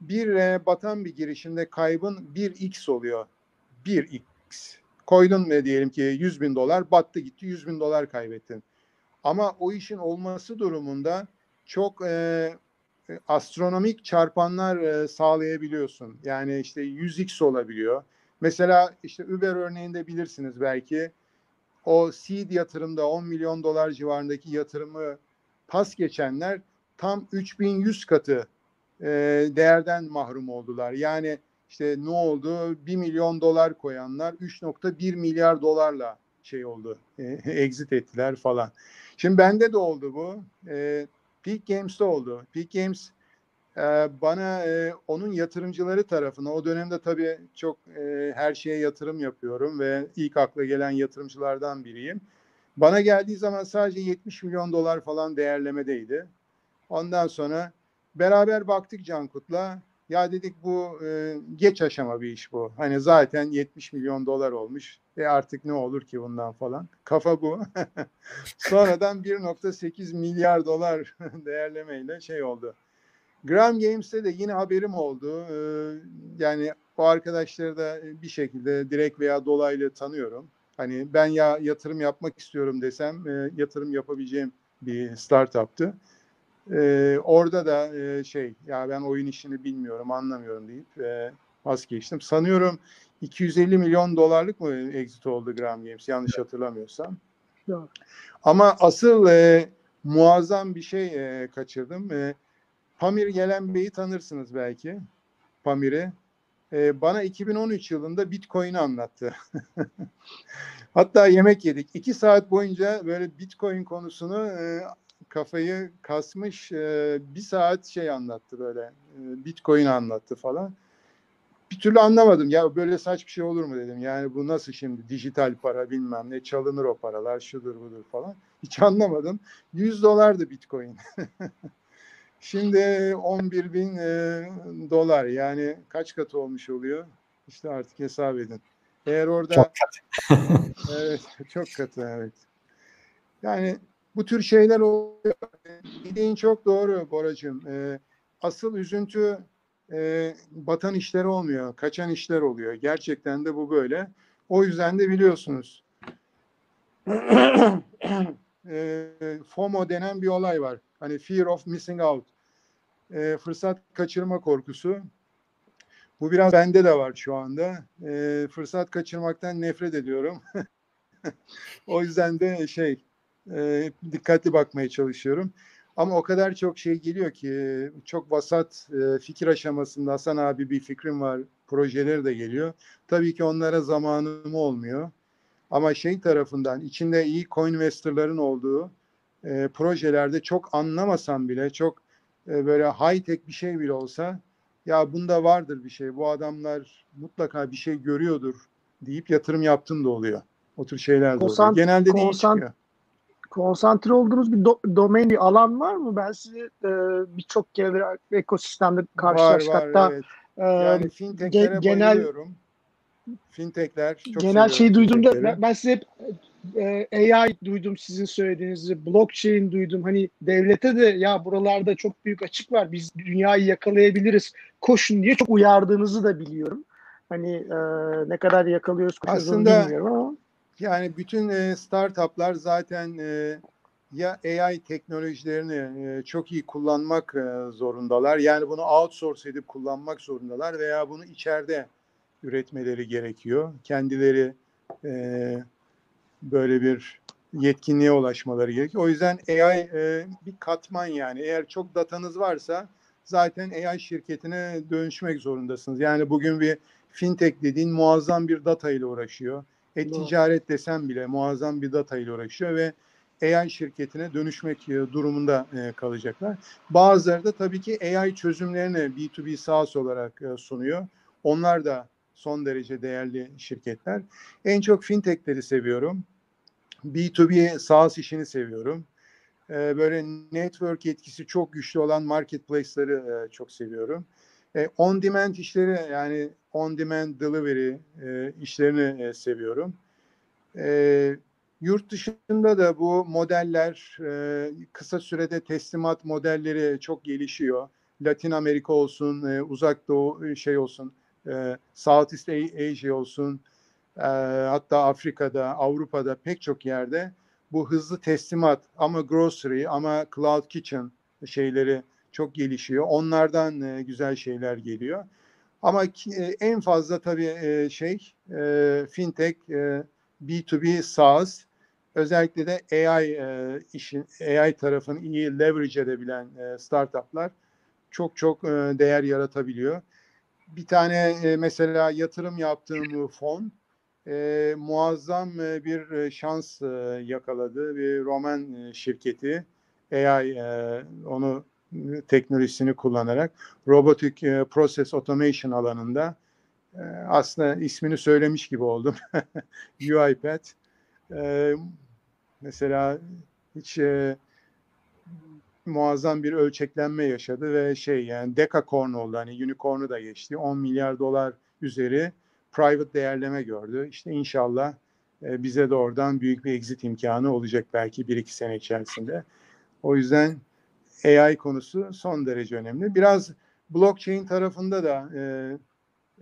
bir e, batan bir girişimde kaybın 1x oluyor. 1x. Koydun ne diyelim ki 100 bin dolar battı gitti 100 bin dolar kaybettin. Ama o işin olması durumunda çok e, astronomik çarpanlar e, sağlayabiliyorsun. Yani işte 100x olabiliyor. Mesela işte Uber örneğinde bilirsiniz belki o seed yatırımda 10 milyon dolar civarındaki yatırımı pas geçenler tam 3100 katı e, değerden mahrum oldular. Yani işte ne oldu? 1 milyon dolar koyanlar 3.1 milyar dolarla şey oldu. E, exit ettiler falan. Şimdi bende de oldu bu. E, Peak Games'te oldu. Peak Games e, bana e, onun yatırımcıları tarafına o dönemde tabii çok e, her şeye yatırım yapıyorum ve ilk akla gelen yatırımcılardan biriyim. Bana geldiği zaman sadece 70 milyon dolar falan değerlemedeydi. Ondan sonra beraber baktık Cankut'la Ya dedik bu e, geç aşama bir iş bu. Hani zaten 70 milyon dolar olmuş. E artık ne olur ki bundan falan. Kafa bu. Sonradan 1.8 milyar dolar değerlemeyle şey oldu. Gram Games'te de yine haberim oldu. Ee, yani o arkadaşları da bir şekilde direkt veya dolaylı tanıyorum. Hani ben ya yatırım yapmak istiyorum desem e, yatırım yapabileceğim bir startup'tı. Ee, orada da e, şey ya ben oyun işini bilmiyorum anlamıyorum deyip e, vazgeçtim. Sanıyorum 250 milyon dolarlık mı exit oldu Gram Games yanlış hatırlamıyorsam. Yok. Ama asıl e, muazzam bir şey e, kaçırdım. E, Pamir Gelen Bey'i tanırsınız belki. Pamir'i. E, bana 2013 yılında Bitcoin'i anlattı. Hatta yemek yedik. İki saat boyunca böyle Bitcoin konusunu e, kafayı kasmış e, bir saat şey anlattı böyle. E, Bitcoin anlattı falan. Bir türlü anlamadım. Ya böyle saç bir şey olur mu dedim. Yani bu nasıl şimdi dijital para bilmem ne çalınır o paralar şudur budur falan. Hiç anlamadım. 100 dolardı Bitcoin. Şimdi 11 bin e, dolar yani kaç katı olmuş oluyor? İşte artık hesap edin. Eğer orada Çok katı. evet çok katı evet. Yani bu tür şeyler oluyor. Dediğin çok doğru Boracığım. Ee, asıl üzüntü e, batan işler olmuyor. Kaçan işler oluyor. Gerçekten de bu böyle. O yüzden de biliyorsunuz e, FOMO denen bir olay var. Hani fear of missing out. E, fırsat kaçırma korkusu. Bu biraz bende de var şu anda. E, fırsat kaçırmaktan nefret ediyorum. o yüzden de şey e, dikkatli bakmaya çalışıyorum. Ama o kadar çok şey geliyor ki çok vasat e, fikir aşamasında Hasan abi bir fikrim var. Projeleri de geliyor. Tabii ki onlara zamanım olmuyor. Ama şey tarafından içinde iyi coin investorların olduğu e, projelerde çok anlamasam bile çok e, böyle high tech bir şey bile olsa ya bunda vardır bir şey. Bu adamlar mutlaka bir şey görüyordur deyip yatırım yaptığım da oluyor. O tür şeyler de oluyor. Genelde değil konsant- çıkıyor. Konsantre olduğunuz bir do- domain, bir alan var mı? Ben sizi e, birçok kere ekosistemde karşılaştık. Var var Hatta evet. e, Yani ge- genel- bayılıyorum. Fintechler çok genel şeyi duydum da fintechleri. ben, ben size hep e, AI duydum sizin söylediğinizi, blockchain duydum. Hani devlete de ya buralarda çok büyük açık var. Biz dünyayı yakalayabiliriz. Koşun diye çok uyardığınızı da biliyorum. Hani e, ne kadar yakalıyoruz koşuyoruz Aslında- bilmiyorum ama Yani bütün e, startuplar zaten e, ya AI teknolojilerini e, çok iyi kullanmak e, zorundalar. Yani bunu outsource edip kullanmak zorundalar veya bunu içeride üretmeleri gerekiyor. Kendileri e, böyle bir yetkinliğe ulaşmaları gerekiyor. O yüzden AI e, bir katman yani. Eğer çok datanız varsa zaten AI şirketine dönüşmek zorundasınız. Yani bugün bir fintech dediğin muazzam bir data ile uğraşıyor. E-ticaret desem bile muazzam bir data ile uğraşıyor ve AI şirketine dönüşmek e, durumunda e, kalacaklar. Bazıları da tabii ki AI çözümlerini B2B SaaS olarak e, sunuyor. Onlar da son derece değerli şirketler. En çok fintechleri seviyorum. B2B SaaS işini seviyorum. Böyle network etkisi çok güçlü olan marketplace'ları çok seviyorum. E, On demand işleri yani on demand delivery e, işlerini e, seviyorum. E, Yurt dışında da bu modeller e, kısa sürede teslimat modelleri çok gelişiyor. Latin Amerika olsun, e, uzak doğu e, şey olsun, e, Southeast Asia olsun, e, hatta Afrika'da, Avrupa'da pek çok yerde bu hızlı teslimat ama grocery ama cloud kitchen şeyleri çok gelişiyor. Onlardan e, güzel şeyler geliyor. Ama ki- e, en fazla tabii e, şey e, fintech, e, B2B SaaS özellikle de AI e, işin AI tarafını iyi leverage edebilen e, startuplar çok çok e, değer yaratabiliyor. Bir tane e, mesela yatırım yaptığım fon e, muazzam e, bir e, şans e, yakaladı. Bir Roman e, şirketi AI e, onu teknolojisini kullanarak robotic e, process automation alanında e, aslında ismini söylemiş gibi oldum. UiPath. E, mesela hiç e, muazzam bir ölçeklenme yaşadı ve şey yani dekakorn oldu hani unicorn'u da geçti 10 milyar dolar üzeri private değerleme gördü. İşte inşallah e, bize de oradan büyük bir exit imkanı olacak belki bir iki sene içerisinde. O yüzden AI konusu son derece önemli. Biraz blockchain tarafında da e,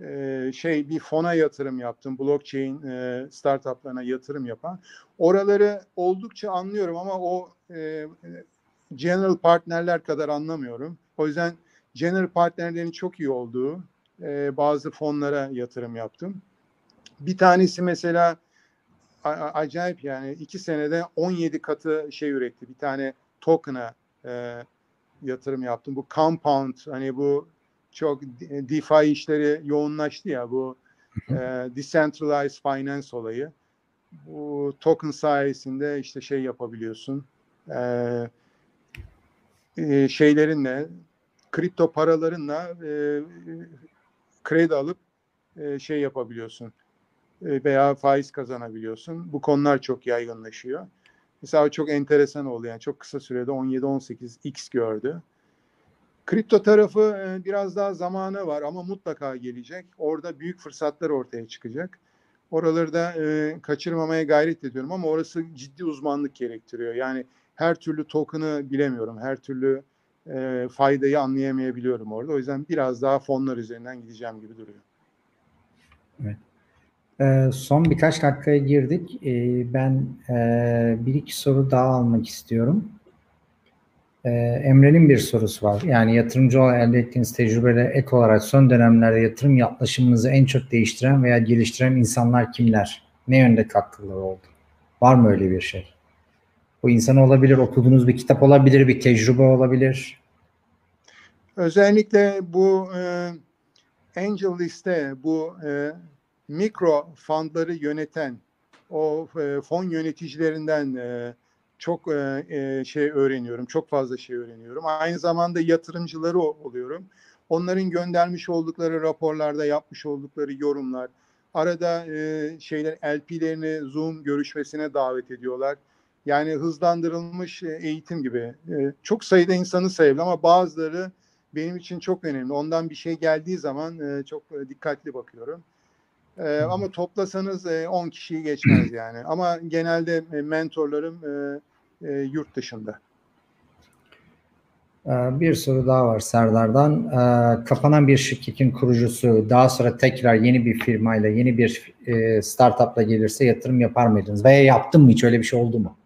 e, şey bir fona yatırım yaptım. Blockchain e, startuplarına yatırım yapan. Oraları oldukça anlıyorum ama o e, general partnerler kadar anlamıyorum. O yüzden general partnerlerin çok iyi olduğu e, bazı fonlara yatırım yaptım. Bir tanesi mesela acayip yani iki senede 17 katı şey üretti. Bir tane token'a e, yatırım yaptım. Bu compound hani bu çok de- DeFi işleri yoğunlaştı ya bu e, decentralized finance olayı. Bu token sayesinde işte şey yapabiliyorsun. E, e, şeylerinle kripto paralarınla e, kredi alıp e, şey yapabiliyorsun E, veya faiz kazanabiliyorsun. Bu konular çok yaygınlaşıyor. Mesela çok enteresan oldu yani çok kısa sürede 17-18 x gördü. Kripto tarafı e, biraz daha zamanı var ama mutlaka gelecek. Orada büyük fırsatlar ortaya çıkacak. Oraları da e, kaçırmamaya gayret ediyorum ama orası ciddi uzmanlık gerektiriyor. Yani her türlü token'ı bilemiyorum. Her türlü e, faydayı anlayamayabiliyorum orada. O yüzden biraz daha fonlar üzerinden gideceğim gibi duruyor. Ee, son birkaç dakikaya girdik. Ee, ben e, bir iki soru daha almak istiyorum. Ee, Emre'nin bir sorusu var. Yani yatırımcı olarak elde ettiğiniz tecrübeyle ek olarak son dönemlerde yatırım yaklaşımınızı en çok değiştiren veya geliştiren insanlar kimler? Ne yönde katkıları oldu? Var mı öyle bir şey? Bu insan olabilir, okuduğunuz bir kitap olabilir, bir tecrübe olabilir. Özellikle bu e, Angel Liste, bu e, mikro fondları yöneten o e, fon yöneticilerinden e, çok e, e, şey öğreniyorum. Çok fazla şey öğreniyorum. Aynı zamanda yatırımcıları oluyorum. Onların göndermiş oldukları raporlarda yapmış oldukları yorumlar. Arada e, şeyler LP'lerini Zoom görüşmesine davet ediyorlar. Yani hızlandırılmış e, eğitim gibi. E, çok sayıda insanı sayılır ama bazıları benim için çok önemli. Ondan bir şey geldiği zaman e, çok e, dikkatli bakıyorum. E, ama toplasanız e, 10 kişiyi geçmez yani. Ama genelde e, mentorlarım e, e, yurt dışında. Ee, Bir soru daha var Serdar'dan. Ee, Kapanan bir şirketin kurucusu daha sonra tekrar yeni bir firmayla, yeni bir e, startupla gelirse yatırım yapar mıydınız? Veya yaptın mı hiç öyle bir şey oldu mu?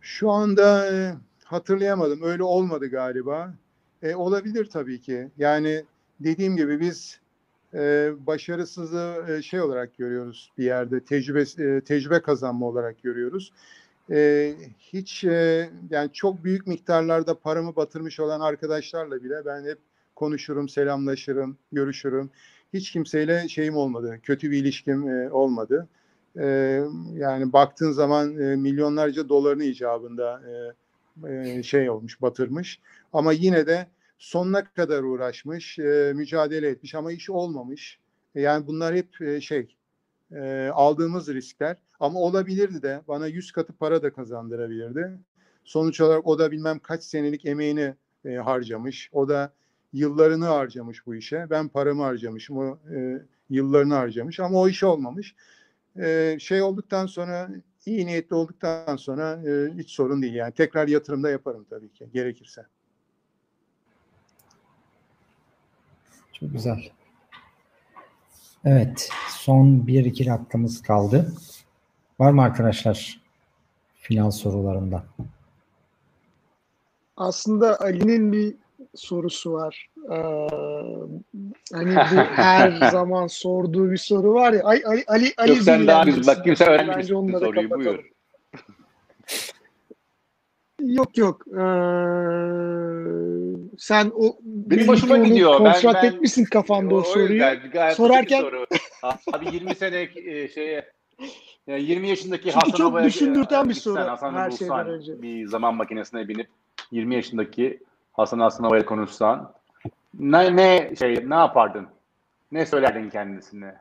Şu anda e, hatırlayamadım. Öyle olmadı galiba. E, olabilir tabii ki. Yani dediğim gibi biz e, başarısızı e, şey olarak görüyoruz bir yerde. Tecrübe e, tecrübe kazanma olarak görüyoruz. E, hiç e, yani çok büyük miktarlarda paramı batırmış olan arkadaşlarla bile ben hep konuşurum, selamlaşırım, görüşürüm. Hiç kimseyle şeyim olmadı. Kötü bir ilişkim e, olmadı. E, yani baktığın zaman e, milyonlarca dolarını icabında e, e, şey olmuş, batırmış. Ama yine de sonuna kadar uğraşmış, e, mücadele etmiş ama iş olmamış. E, yani bunlar hep e, şey e, aldığımız riskler. Ama olabilirdi de bana yüz katı para da kazandırabilirdi. Sonuç olarak o da bilmem kaç senelik emeğini e, harcamış. O da yıllarını harcamış bu işe. Ben paramı harcamışım. O e, yıllarını harcamış ama o iş olmamış. E, şey olduktan sonra iyi niyetli olduktan sonra e, hiç sorun değil. Yani tekrar yatırımda yaparım tabii ki gerekirse. Çok güzel. Evet, son bir iki dakikamız kaldı. Var mı arkadaşlar finans sorularında? Aslında Ali'nin bir sorusu var. Ee, hani bu her zaman sorduğu bir soru var ya. Ali Ali Ali, Ali Yok sen daha güzel. Bak kimse da soruyu. kapatalım. Buyur. Yok yok. Ee, sen o Benim onu gidiyor. Ben- Kontrat ben- etmişsin kafanda o, soruyu. yüzden Sorarken- soru. Abi 20 sene e, şeye yani 20 yaşındaki Çünkü Hasan çok Baba'ya düşündürten bir soru Hasan'ı her şeyden önce. Bir zaman makinesine binip 20 yaşındaki Hasan Hasan Baba'ya konuşsan ne, ne şey ne yapardın? Ne söylerdin kendisine?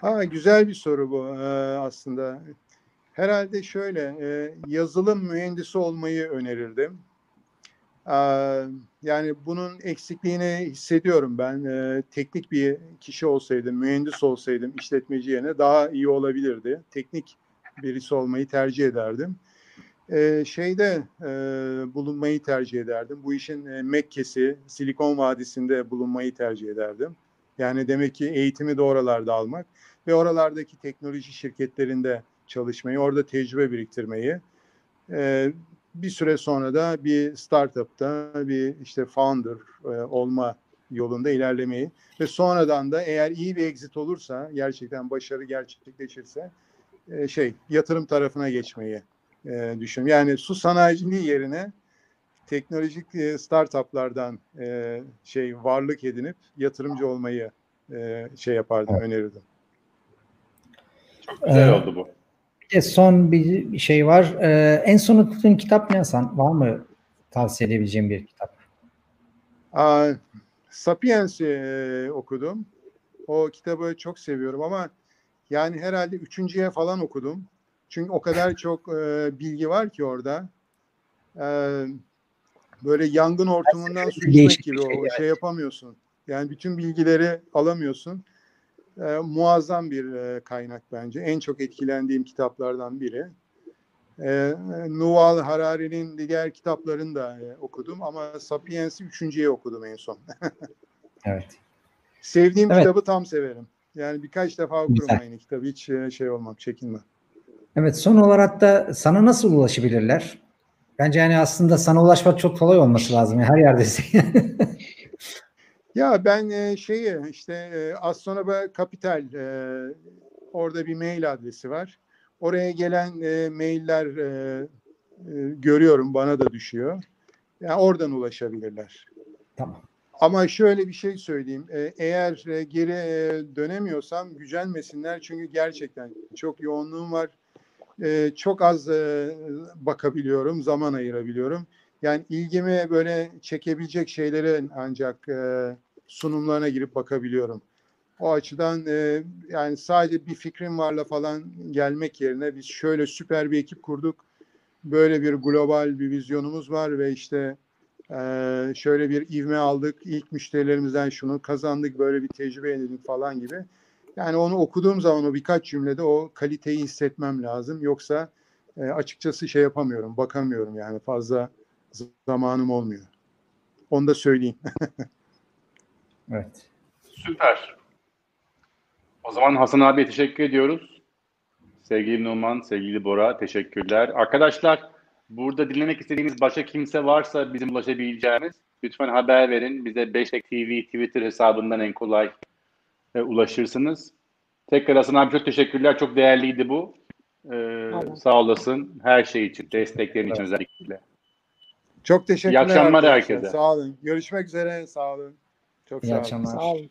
Ha, güzel bir soru bu ee, aslında. Herhalde şöyle, e, yazılım mühendisi olmayı önerirdim. Yani bunun eksikliğini hissediyorum ben. Teknik bir kişi olsaydım, mühendis olsaydım işletmeci yerine daha iyi olabilirdi. Teknik birisi olmayı tercih ederdim. Şeyde bulunmayı tercih ederdim. Bu işin Mekke'si, Silikon Vadisi'nde bulunmayı tercih ederdim. Yani demek ki eğitimi de oralarda almak ve oralardaki teknoloji şirketlerinde çalışmayı, orada tecrübe biriktirmeyi, bir süre sonra da bir startupta bir işte founder e, olma yolunda ilerlemeyi ve sonradan da eğer iyi bir exit olursa, gerçekten başarı gerçekleşirse e, şey yatırım tarafına geçmeyi e, düşünüyorum. Yani su sanayiciliği yerine teknolojik e, startuplardan e, şey varlık edinip yatırımcı olmayı e, şey yapardım, Evet. önerirdim. Çok güzel Ee, oldu bu. De son bir şey var. Ee, en son okuduğun kitap ne Hasan? Var mı tavsiye edebileceğim bir kitap? Aa, Sapiens'i e, okudum. O kitabı çok seviyorum ama yani herhalde üçüncüye falan okudum. Çünkü o kadar çok e, bilgi var ki orada. E, böyle yangın hortumundan su gibi şey, o şey yapamıyorsun. Yani bütün bilgileri alamıyorsun. E, muazzam bir e, kaynak bence. En çok etkilendiğim kitaplardan biri. E, Yuval Harari'nin diğer kitaplarını da e, okudum ama Sapiens'i üçüncüye okudum en son. Evet. Sevdiğim Evet. kitabı tam severim. Yani birkaç defa okurum Güzel. aynı kitabı. Hiç e, şey olmam, çekinmem. Evet son olarak da sana nasıl ulaşabilirler? Bence yani aslında sana ulaşmak çok kolay olması lazım. Yani her yerdesin. Ya ben e, şeyi işte e, Astronoba Capital e, orada bir mail adresi var. Oraya gelen e, mailler e, e, görüyorum bana da düşüyor. Yani oradan ulaşabilirler. tamam. Ama şöyle bir şey söyleyeyim. E, Eğer e, geri e, dönemiyorsam gücenmesinler çünkü gerçekten çok yoğunluğum var. E, Çok az e, bakabiliyorum, zaman ayırabiliyorum. Yani ilgimi böyle çekebilecek şeylere ancak e, sunumlarına girip bakabiliyorum. O açıdan e, yani sadece bir fikrim varla falan gelmek yerine biz şöyle süper bir ekip kurduk. Böyle bir global bir vizyonumuz var ve işte ee, şöyle bir ivme aldık. İlk müşterilerimizden şunu kazandık. Böyle bir tecrübe edindik falan gibi. Yani onu okuduğum zaman o birkaç cümlede o kaliteyi hissetmem lazım. Yoksa e, açıkçası şey yapamıyorum. Bakamıyorum yani fazla zamanım olmuyor. Onu da söyleyeyim. Evet. Süper. O zaman Hasan abiye teşekkür ediyoruz. Sevgili Numan, sevgili Bora teşekkürler. Arkadaşlar burada dinlemek istediğiniz başka kimse varsa bizim ulaşabileceğimiz lütfen haber verin. Bize Beştek TV Twitter hesabından en kolay e, ulaşırsınız. Tekrar Hasan abi çok teşekkürler. Çok değerliydi bu. Ee, sağ olasın her şey için, desteklerin için özellikle. Çok teşekkürler. İyi akşamlar arkadaşlar. herkese. Sağ olun. Görüşmek üzere. Sağ olun. Çok İyi sağ olun. akşamlar. Sağ olun.